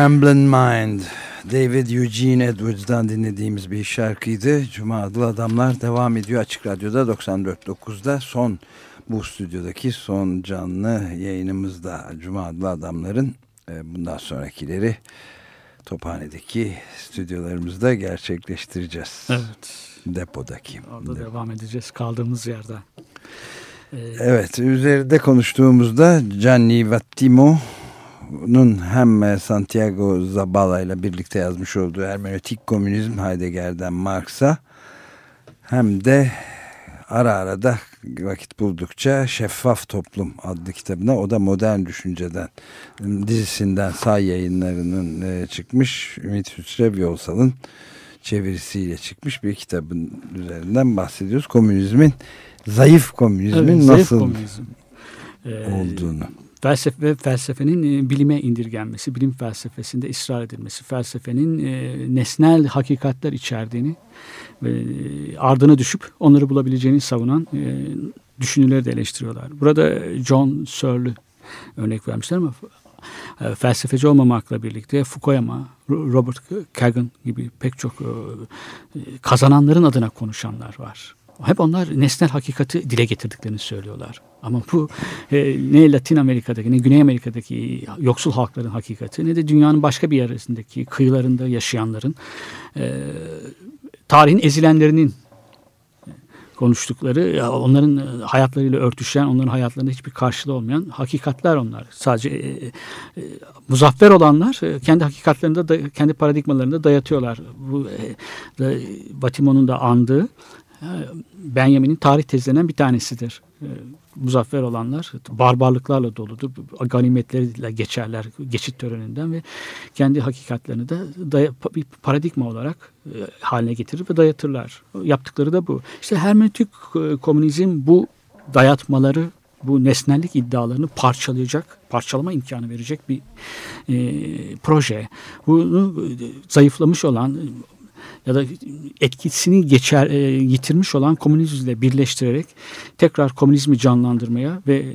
Ramblin' Mind. David Eugene Edwards'dan dinlediğimiz bir şarkıydı. Cuma adlı adamlar devam ediyor Açık Radyo'da 94.9'da son bu stüdyodaki son canlı yayınımızda Cuma adlı adamların e, bundan sonrakileri Tophane'deki stüdyolarımızda gerçekleştireceğiz. Evet. Depodaki. Orada devam edeceğiz kaldığımız yerden. Evet, üzerinde konuştuğumuzda Gianni Vattimo'nun hem Santiago Zabala ile birlikte yazmış olduğu Hermenötik Komünizm Heidegger'den Marx'a hem de ara ara da vakit buldukça Şeffaf Toplum adlı kitabına o da modern düşünceden dizisinden sağ yayınlarının e, çıkmış Ümit Hüsrev Yolsal'ın çevirisiyle çıkmış bir kitabın üzerinden bahsediyoruz. Komünizmin zayıf komünizmin Evet, zayıf nasıl komünizm. Ee, olduğunu. Felsefe ve felsefenin e, bilime indirgenmesi, bilim felsefesinde ısrar edilmesi, felsefenin e, nesnel hakikatler içerdiğini ve e, ardına düşüp onları bulabileceğini savunan düşünürleri de eleştiriyorlar. Burada John Searle örnek vermişler ama felsefeci olmamakla birlikte Fukuyama, Ro- Robert Kagan gibi pek çok kazananların adına konuşanlar var. Hep onlar nesnel hakikati dile getirdiklerini söylüyorlar. Ama bu e, ne Latin Amerika'daki ne Güney Amerika'daki yoksul halkların hakikati ne de dünyanın başka bir yerindeki kıyılarında yaşayanların e, tarihin ezilenlerinin konuştukları onların hayatlarıyla örtüşen onların hayatlarında hiçbir karşılığı olmayan hakikatler onlar. Sadece e, e, muzaffer olanlar e, kendi hakikatlerinde da, kendi paradigmalarında dayatıyorlar. Bu e, da, Batimo'nun da andığı Benjamin'in tarih tezlerinden bir tanesidir. E, muzaffer olanlar barbarlıklarla doludur. Ganimetleriyle geçerler geçit töreninden ve kendi hakikatlerini de bir paradigma olarak e, haline getirir ve dayatırlar. Yaptıkları da bu. İşte hermeneutik e, komünizm bu dayatmaları bu nesnellik iddialarını parçalayacak, parçalama imkanı verecek bir e, proje. Bunu e, zayıflamış olan ya da etkisini geçer e, yitirmiş olan komünizmle birleştirerek tekrar komünizmi canlandırmaya ve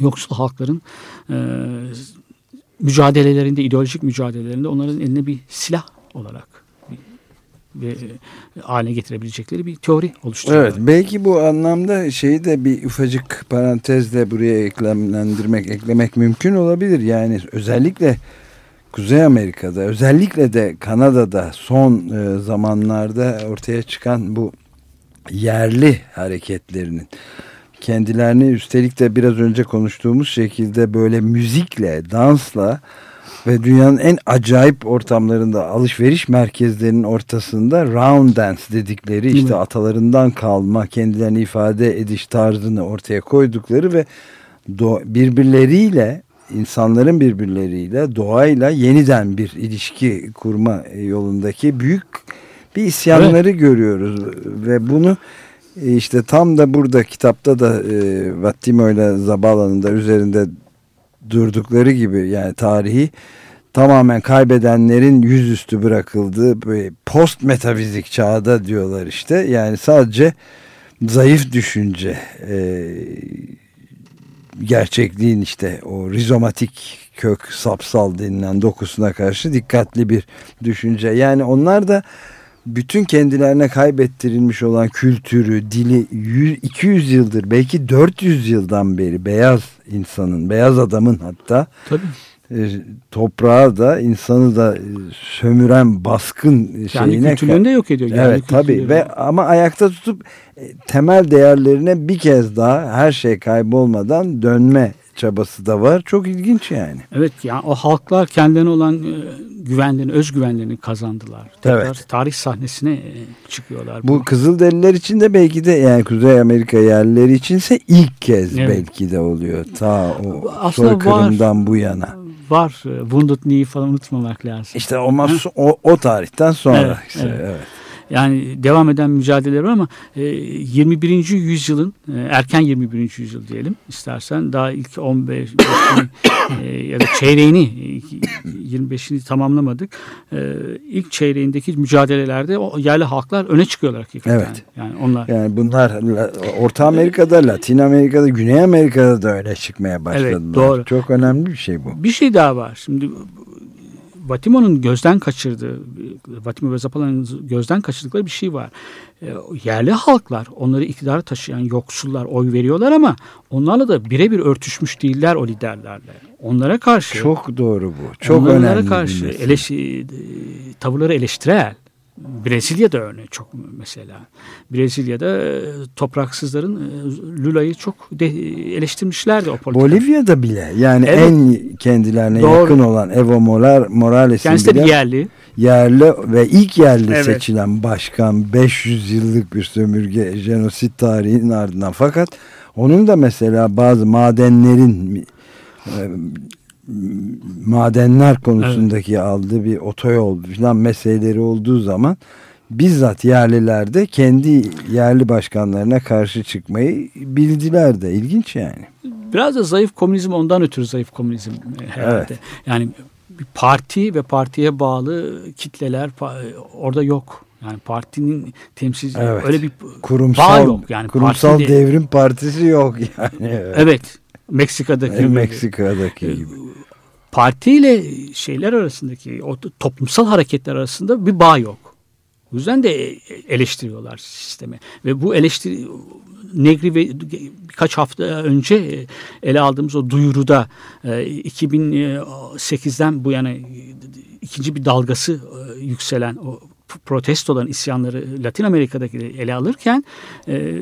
yoksul halkların e, mücadelelerinde, ideolojik mücadelelerinde onların eline bir silah olarak bir, e, getirebilecekleri bir teori oluşturuyor. Evet belki bu anlamda şeyi de bir ufacık parantezle buraya eklemlendirmek, eklemek mümkün olabilir. Yani özellikle Kuzey Amerika'da özellikle de Kanada'da son e, zamanlarda ortaya çıkan bu yerli hareketlerinin kendilerini üstelik de biraz önce konuştuğumuz şekilde böyle müzikle, dansla ve dünyanın en acayip ortamlarında alışveriş merkezlerinin ortasında round dance dedikleri Değil işte mi? atalarından kalma kendilerini ifade ediş tarzını ortaya koydukları ve birbirleriyle insanların birbirleriyle doğayla yeniden bir ilişki kurma yolundaki büyük bir isyanları görüyoruz. Ve bunu e, işte tam da burada kitapta da e, Vattimo ile Zabala'nın da üzerinde durdukları gibi yani tarihi tamamen kaybedenlerin yüzüstü bırakıldığı post metafizik çağda diyorlar işte. Yani sadece zayıf düşünce e, gerçekliğin işte o rizomatik kök sapsal denilen dokusuna karşı dikkatli bir düşünce yani onlar da bütün kendilerine kaybettirilmiş olan kültürü, dili 100, 200 yıldır belki 400 yıldan beri beyaz insanın, beyaz adamın hatta Tabii. E, toprağı da insanı da e, sömüren baskın Yani şeyine kültürlerini de yok ediyor. Yani Evet kültürlerini. ve ama ayakta tutup e, temel değerlerine bir kez daha her şey kaybolmadan dönme çabası da var. Çok ilginç yani. Evet yani o halklar kendilerine olan e, güvenlerini, özgüvenlerini kazandılar. Tekrar Evet. tarih sahnesine e, çıkıyorlar. Bu Kızılderililer için de belki de yani Kuzey Amerika yerlileri içinse ilk kez Evet. belki de oluyor. Ta o Aslında soykırımdan bu yana. Var. e, Knee falan unutmamak lazım. İşte o, o, o tarihten sonra. Evet, işte, evet. evet. Yani devam eden mücadeleler var ama e, 21. yüzyılın e, erken 21. yüzyıl diyelim istersen daha ilk 15 e, ya da çeyreğini e, 25'ini tamamlamadık. E, ilk çeyreğindeki mücadelelerde o yerli halklar öne çıkıyorlar hakikaten. Evet. Yani onlar Yani bunlar La- Orta Amerika'da, Latin Amerika'da, Güney Amerika'da da öyle çıkmaya başladılar. doğru. Çok önemli bir şey bu. Bir şey daha var. Şimdi Vatimo'nun gözden kaçırdığı, Vatimo ve Zapala'nın gözden kaçırdıkları bir şey var. E, yerli halklar onları iktidara taşıyan yoksullar oy veriyorlar ama onlarla da birebir örtüşmüş değiller o liderlerle. Onlara karşı Çok doğru bu. Çok onlara önemli. bir karşı eleşi, tavırları eleştirel. Brezilya'da örneğin çok mesela. Brezilya'da e, topraksızların e, Lula'yı çok de, eleştirmişlerdi o politikada. Bolivya'da bile yani Evet. en kendilerine Doğru. yakın olan Evo Moral, Morales'in Kendisi bile yerli. yerli ve ilk yerli Evet. seçilen başkan 500 yıllık bir sömürge jenosit tarihinin ardından fakat onun da mesela bazı madenlerin e, madenler konusundaki aldığı bir otoyol falan meseleleri olduğu zaman bizzat yerliler de kendi yerli başkanlarına karşı çıkmayı bildiler de ilginç yani. Biraz da zayıf komünizm ondan ötürü zayıf komünizm herhalde. Evet. Yani bir parti ve partiye bağlı kitleler orada yok. Yani partinin temsil Evet. öyle bir Kurumsal yok. Yani kurumsal devrim partisi yok yani. Evet. Evet. Meksika'daki gibi. Meksika'daki gibi. partiyle şeyler arasındaki o toplumsal hareketler arasında bir bağ yok. O yüzden de eleştiriyorlar sistemi. Ve bu eleştiri Negri ve birkaç hafta önce ele aldığımız o duyuruda e, 2008'den bu yana e, ikinci bir dalgası e, yükselen o protestoların isyanları Latin Amerika'daki ele alırken e,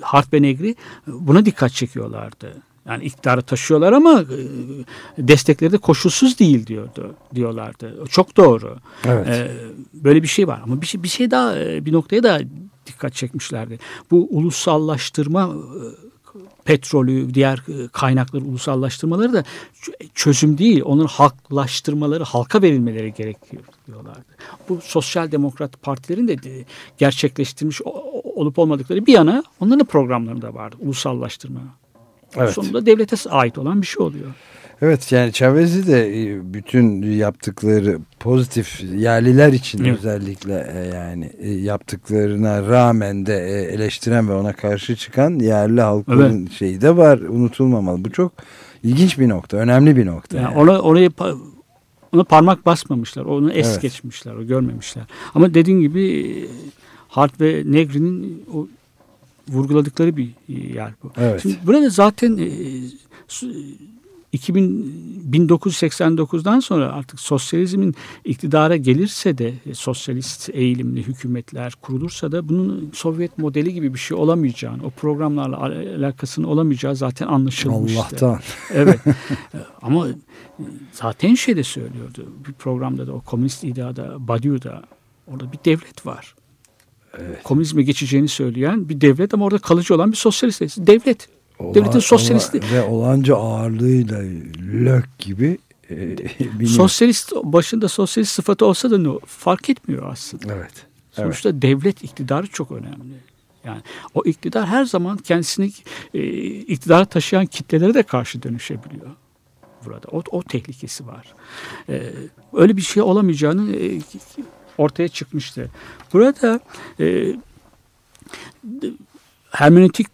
Hart ve Negri buna dikkat çekiyorlardı. Yani iktidarı taşıyorlar ama e, destekleri de koşulsuz değil diyordu diyorlardı. Çok doğru. Evet. E, böyle bir şey var ama bir şey bir şey daha e, bir noktaya da dikkat çekmişlerdi. Bu ulusallaştırma e, petrolü, diğer kaynakları ulusallaştırmaları da çözüm değil. Onların halklaştırmaları, halka verilmeleri gerekiyor diyorlardı. Bu sosyal demokrat partilerin de gerçekleştirmiş olup olmadıkları bir yana onların programlarında vardı ulusallaştırma. Evet. Sonunda devlete ait olan bir şey oluyor. Evet yani Chavez'i de e, bütün yaptıkları pozitif yerliler için Evet. özellikle e, yani e, yaptıklarına rağmen de eleştiren ve ona karşı çıkan yerli halkın şeyi de var unutulmamalı. Bu çok ilginç bir nokta, önemli bir nokta. Yani yani. ona oraya pa- ona parmak basmamışlar. Onu es Evet. geçmişler. O görmemişler. Ama dediğin gibi Hart ve Negri'nin o vurguladıkları bir e, yer bu. Evet. Şimdi burada zaten e, su- 2000 1989'dan sonra artık sosyalizmin iktidara gelirse de e, sosyalist eğilimli hükümetler kurulursa da bunun Sovyet modeli gibi bir şey olamayacağını, o programlarla al- alakasının olamayacağı zaten anlaşılmıştı. Allah'tan. Evet. E, Ama e, zaten şey de söylüyordu. Bir programda da o komünist iddiada Badiou'da orada bir devlet var. Komünizme geçeceğini söyleyen bir devlet ama orada kalıcı olan bir sosyalist devlet. Devletin Ola- sosyalisti. ola- ve olanca ağırlığıyla lök gibi e. Sosyalist başında sosyalist sıfatı olsa da ne fark etmiyor aslında. Evet. Evet. Sonuçta devlet iktidarı çok önemli. Yani o iktidar her zaman kendisini e, iktidara taşıyan kitlelere de karşı dönüşebiliyor. Burada o, o tehlikesi var. E, öyle bir şey olamayacağını e, ortaya çıkmıştı. Burada e, hermenötiğin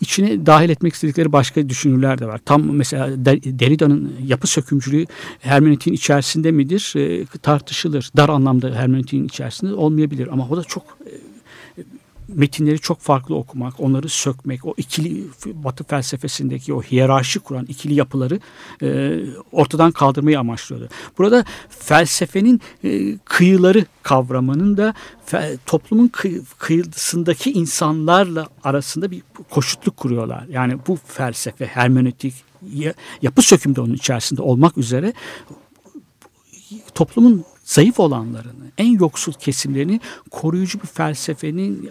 içine dahil etmek istedikleri başka düşünürler de var. Tam mesela Der- Derrida'nın yapı sökümcülüğü hermenötiğin içerisinde midir e, tartışılır. Dar anlamda hermenötiğin içerisinde olmayabilir ama o da çok e, metinleri çok farklı okumak, onları sökmek, o ikili Batı felsefesindeki o hiyerarşi kuran ikili yapıları e, ortadan kaldırmayı amaçlıyordu. Burada felsefenin e, kıyıları kavramının da fe- toplumun kıy- kıyısındaki insanlarla arasında bir koşutluk kuruyorlar. Yani bu felsefe, hermenötik, ya- yapı sökümde onun içerisinde olmak üzere toplumun zayıf olanlarını, en yoksul kesimlerini koruyucu bir felsefenin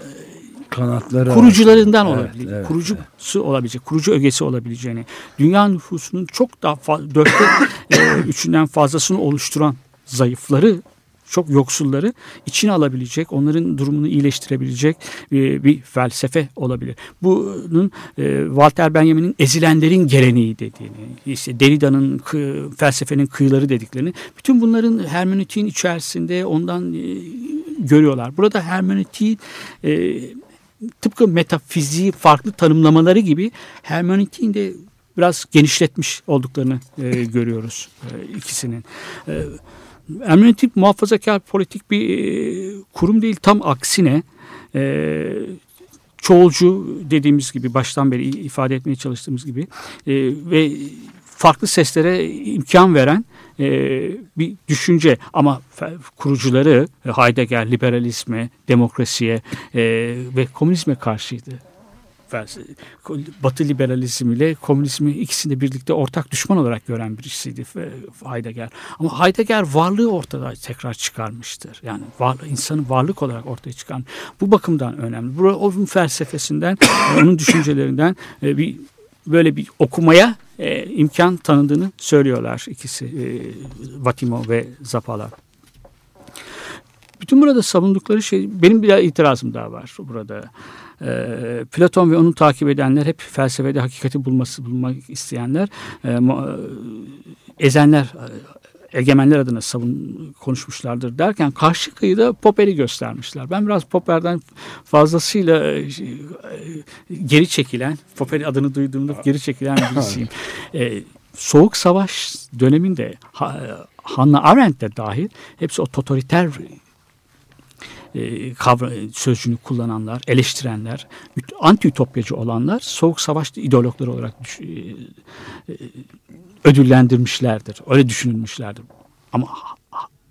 Kanatları kurucularından Evet, olabilir. evet, kurucusu olabilecek, kurucu ögesi olabileceğini, dünya nüfusunun çok daha dörtte e, üçünden fazlasını oluşturan zayıfları çok yoksulları içine alabilecek, onların durumunu iyileştirebilecek e, bir felsefe olabilir. Bunun e, Walter Benjamin'in ezilenlerin geleneği dediğini, işte Derrida'nın felsefenin kıyıları dediklerini, bütün bunların hermenötiğin içerisinde ondan e, görüyorlar. Burada hermenötiğin e, tıpkı metafiziği farklı tanımlamaları gibi hermenötiğin de biraz genişletmiş olduklarını görüyoruz ikisinin. E, hermenötik muhafazakar politik bir e, kurum değil tam aksine e, çoğulcu dediğimiz gibi baştan beri ifade etmeye çalıştığımız gibi e, ve farklı seslere imkan veren bir düşünce ama kurucuları Heidegger liberalizme, demokrasiye ve komünizme karşıydı. Felse- Batı liberalizmiyle komünizmi ikisini birlikte ortak düşman olarak gören birisiydi Heidegger. Ama Heidegger varlığı ortada tekrar çıkarmıştır. Yani var, insanı varlık olarak ortaya çıkan. Bu bakımdan önemli. Bu onun felsefesinden, onun düşüncelerinden e, bir böyle bir okumaya e, imkan tanıdığını söylüyorlar ikisi e, Vatimo ve Zapala. Bütün burada savundukları şey benim bir itirazım daha var burada. E, Platon ve onu takip edenler hep felsefede hakikati bulması bulmak isteyenler e, e, ezenler e, egemenler adına savun konuşmuşlardır derken karşı kıyıda Popper'i göstermişler. Ben biraz Popper'den fazlasıyla e, geri çekilen, Popper adını duyduğumda geri çekilen birisiyim. E, Soğuk Savaş döneminde ha, Hannah Arendt de dahil hepsi o totaliter e, kavra, sözcüğünü kullananlar, eleştirenler, anti-ütopyacı olanlar soğuk savaş ideologları olarak düş, e, e, ödüllendirmişlerdir. Öyle düşünülmüşlerdir. Ama Ha-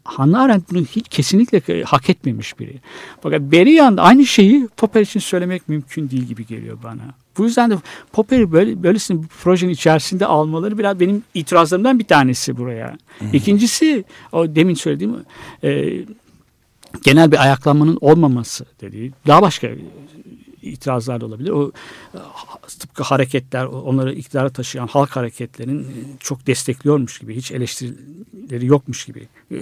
Hannah Arendt bunu hiç kesinlikle hak etmemiş biri. Fakat beri yanda aynı şeyi Popper için söylemek mümkün değil gibi geliyor bana. Bu yüzden de Popper'i böyle, böylesine bir projenin içerisinde almaları biraz benim itirazlarımdan bir tanesi buraya. İkincisi o demin söylediğim e, genel bir ayaklanmanın olmaması dediği daha başka itirazlar da olabilir. O e, tıpkı hareketler, onları iktidara taşıyan halk hareketlerinin e, çok destekliyormuş gibi, hiç eleştirileri yokmuş gibi e,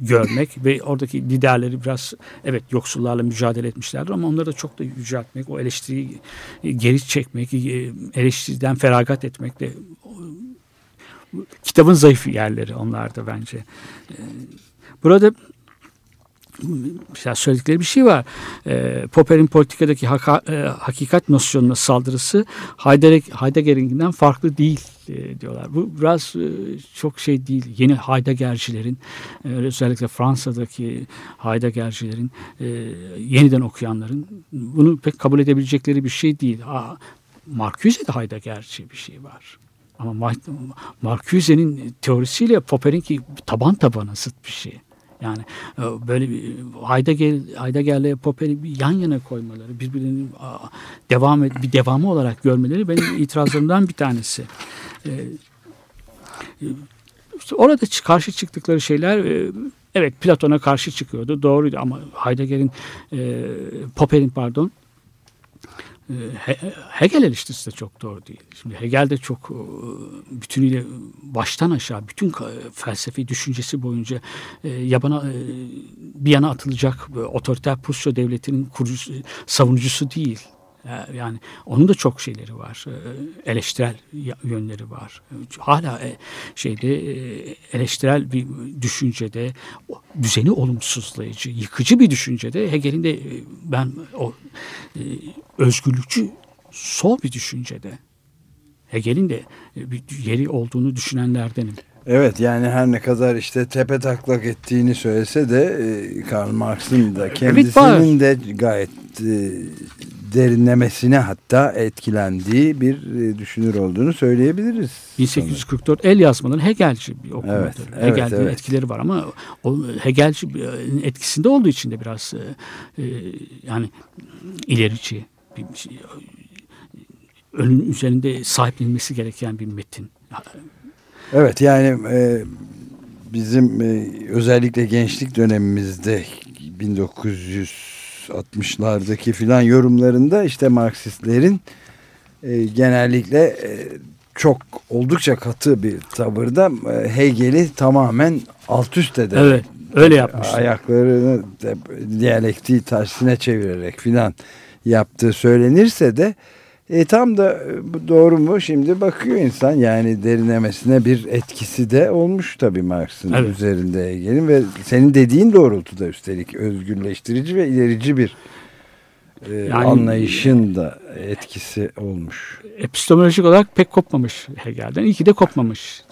görmek ve oradaki liderleri biraz evet yoksullarla mücadele etmişlerdir ama onları da çok da yüceltmek, o eleştiriyi geri çekmek, eleştiriden feragat etmek de kitabın zayıf yerleri onlarda bence. Burada söyledikleri bir şey var. E, Popper'in politikadaki haka, e, hakikat nosyonuna saldırısı Heidegger'inkinden farklı değil e, diyorlar. Bu biraz e, çok şey değil. Yeni Heidegger'cilerin e, özellikle Fransa'daki Heidegger'cilerin e, yeniden okuyanların bunu pek kabul edebilecekleri bir şey değil. Ha, Marcuse'de Heidegger'ci bir şey var. Ama Marcuse'nin teorisiyle Popper'inki taban tabana zıt bir şey. Yani e, böyle bir Heidegger, Heidegger'le Popper'i bir yan yana koymaları, birbirinin devam et, bir devamı olarak görmeleri benim itirazlarımdan bir tanesi. E, e, işte orada karşı çıktıkları şeyler evet Platon'a karşı çıkıyordu doğruydu ama Heidegger'in Popper'in pardon Hegel eleştirisi de çok doğru değil. Şimdi Hegel de çok bütünüyle baştan aşağı bütün felsefi düşüncesi boyunca yabana bir yana atılacak otoriter Prusya devletinin kurucusu, savunucusu değil. Yani onun da çok şeyleri var. Eleştirel yönleri var. Hala şeyde eleştirel bir düşüncede düzeni olumsuzlayıcı, yıkıcı bir düşüncede Hegel'in de ben o özgürlükçü sol bir düşüncede. Hegel'in de bir yeri olduğunu düşünenlerdenim. Evet yani her ne kadar işte tepe taklak ettiğini söylese de Karl Marx'ın da kendisinin evet, de gayet derinlemesine hatta etkilendiği bir e, düşünür olduğunu söyleyebiliriz. 1844 el yazmaların Hegelci bir okumadır. Evet, evet, Hegel'in evet. etkileri var ama o Hegelci etkisinde olduğu için de biraz e, e, yani ilerici bir şey, önün üzerinde sahiplenilmesi gereken bir metin. Evet yani e, bizim e, özellikle gençlik dönemimizde 1900 60'lardaki filan yorumlarında işte Marksistlerin e, genellikle e, çok oldukça katı bir tavırda e, Hegel'i tamamen alt üst ederek evet, öyle yapmışlar. Ayaklarını diyalektiği tersine çevirerek filan yaptığı söylenirse de e, tam da e, doğru mu şimdi bakıyor insan yani derinlemesine bir etkisi de olmuş tabii Marx'ın evet. üzerinde Hegel'in ve senin dediğin doğrultuda üstelik özgürleştirici ve ilerici bir e, yani, anlayışın da etkisi olmuş. Epistemolojik olarak pek kopmamış Hegel'den. İyi ki de kopmamış.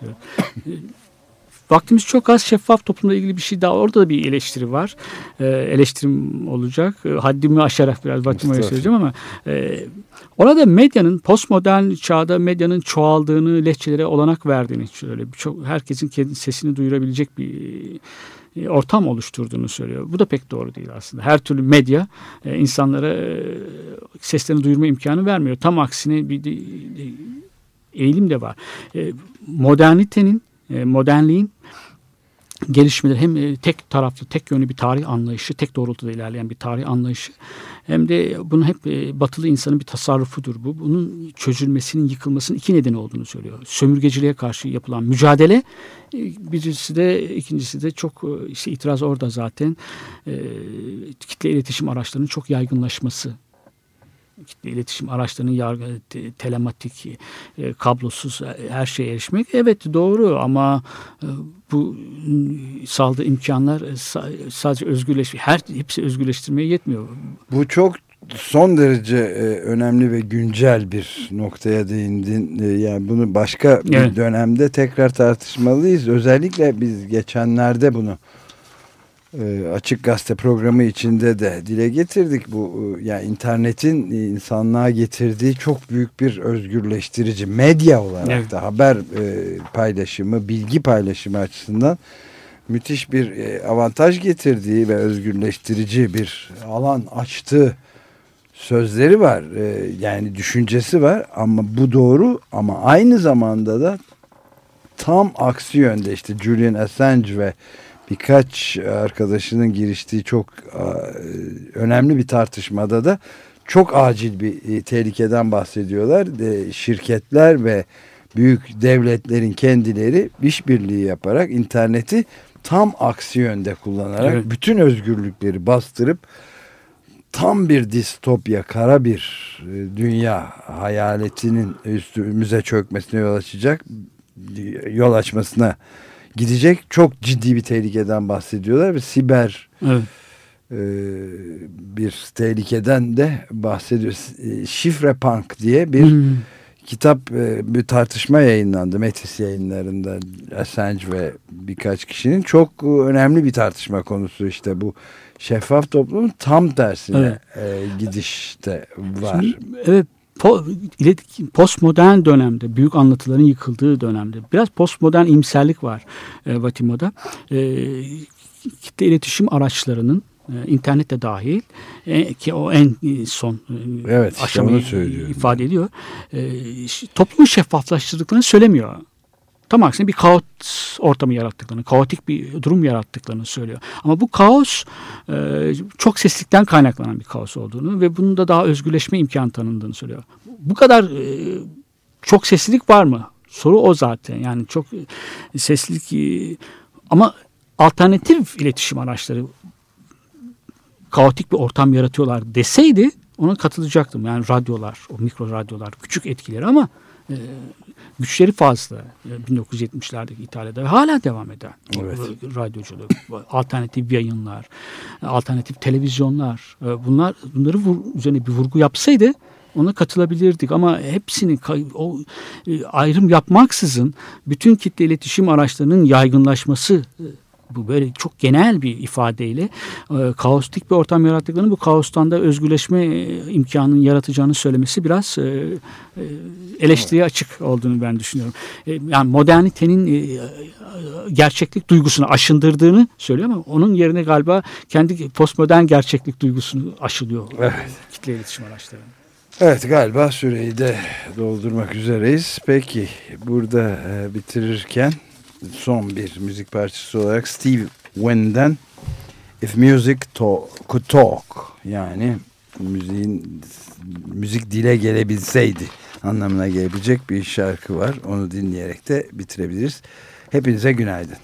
Vaktimiz çok az şeffaf toplumla ilgili bir şey daha. Orada da bir eleştiri var. E, eleştirim olacak. E, haddimi aşarak biraz vaktimi öyle söyleyeceğim ama e, orada medyanın postmodern çağda medyanın çoğaldığını, lehçelere olanak verdiğini şöyle çok herkesin kendi sesini duyurabilecek bir e, ortam oluşturduğunu söylüyor. Bu da pek doğru değil aslında. Her türlü medya e, insanlara e, seslerini duyurma imkanı vermiyor. Tam aksine bir eğilim de var. Modernitenin, modernliğin gelişmeleri hem e, tek taraflı, tek yönlü bir tarih anlayışı, tek doğrultuda ilerleyen bir tarih anlayışı hem de bunun hep e, batılı insanın bir tasarrufudur bu. Bunun çözülmesinin, yıkılmasının iki nedeni olduğunu söylüyor. Sömürgeciliğe karşı yapılan mücadele e, birisi de ikincisi de çok işte itiraz orada zaten kitle iletişim araçlarının çok yaygınlaşması kitle iletişim araçlarının yargı, telematik, e, kablosuz e, her şeye erişmek evet doğru ama e, bu saldığı imkanlar e, sadece özgürleş her hepsi özgürleştirmeye yetmiyor. Bu çok son derece e, önemli ve güncel bir noktaya değindin. E, yani bunu başka bir evet. dönemde tekrar tartışmalıyız. Özellikle biz geçenlerde bunu Açık Gazete programı içinde de dile getirdik. Bu e, yani internetin insanlığa getirdiği çok büyük bir özgürleştirici medya olarak evet. da haber e, paylaşımı, bilgi paylaşımı açısından müthiş bir avantaj getirdiği ve özgürleştirici bir alan açtığı sözleri var. Yani düşüncesi var ama bu doğru ama aynı zamanda da tam aksi yönde işte Julian Assange ve birkaç arkadaşının giriştiği çok e, önemli bir tartışmada da çok acil bir e, tehlikeden bahsediyorlar. Şirketler ve büyük devletlerin kendileri işbirliği yaparak interneti tam aksi yönde kullanarak Evet. bütün özgürlükleri bastırıp tam bir distopya, kara bir e, dünya hayaletinin üstümüze çökmesine yol açacak, yol açmasına gidecek çok ciddi bir tehlikeden bahsediyorlar ve siber Evet. e, bir tehlikeden de bahsediyor. E, Şifre Punk diye bir Hmm. kitap, e, bir tartışma yayınlandı Metis yayınlarında Assange ve birkaç kişinin çok e, önemli bir tartışma konusu işte bu şeffaf toplumun tam tersine e, gidişte var. Şimdi, evet postmodern dönemde büyük anlatıların yıkıldığı dönemde biraz postmodern imserlik var e, Vatimo'da. E, kitle iletişim araçlarının e, internet de dahil e, ki o en e, son Evet, aşamayı ifade ediyor. E, toplumu şeffaflaştırdıklarını söylemiyor. Tam aksine bir kaos ortamı yarattıklarını, kaotik bir durum yarattıklarını söylüyor. Ama bu kaos e, çok seslikten kaynaklanan bir kaos olduğunu ve bunun da daha özgürleşme imkanı tanındığını söylüyor. Bu kadar e, çok seslilik var mı? Soru o zaten. Yani çok e, seslilik ama alternatif iletişim araçları kaotik bir ortam yaratıyorlar deseydi ona katılacaktım. Yani radyolar, o mikro radyolar küçük etkileri ama güçleri fazla. E, 1970'lerdeki İtalya'da ve hala devam eden Evet. e, radyoculuk, alternatif yayınlar, e, alternatif televizyonlar. E, bunlar bunları vur- üzerine bir vurgu yapsaydı ona katılabilirdik ama hepsini o e, ayrım yapmaksızın bütün kitle iletişim araçlarının yaygınlaşması e, bu böyle çok genel bir ifadeyle e, kaostik bir ortam yarattıklarını bu kaostan da özgürleşme e, imkanının yaratacağını söylemesi biraz e, e, eleştiriye açık olduğunu ben düşünüyorum. E, yani modernitenin e, gerçeklik duygusunu aşındırdığını söylüyor ama onun yerine galiba kendi postmodern gerçeklik duygusunu aşılıyor Evet. kitle iletişim araçları. Evet galiba süreyi de doldurmak üzereyiz. Peki burada e, bitirirken son bir müzik parçası olarak Steve Wynn'den If Music to Could Talk yani müziğin müzik dile gelebilseydi anlamına gelebilecek bir şarkı var. Onu dinleyerek de bitirebiliriz. Hepinize günaydın.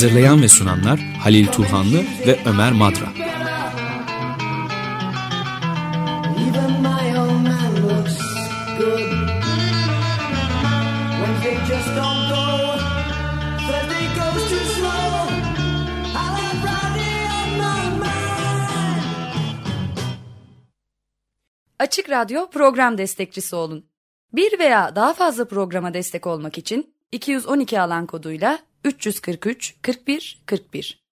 Hazırlayan ve sunanlar Halil Turhanlı ve Ömer Madra. Açık Radyo program destekçisi olun. Bir veya daha fazla programa destek olmak için 212 alan koduyla 343 41 41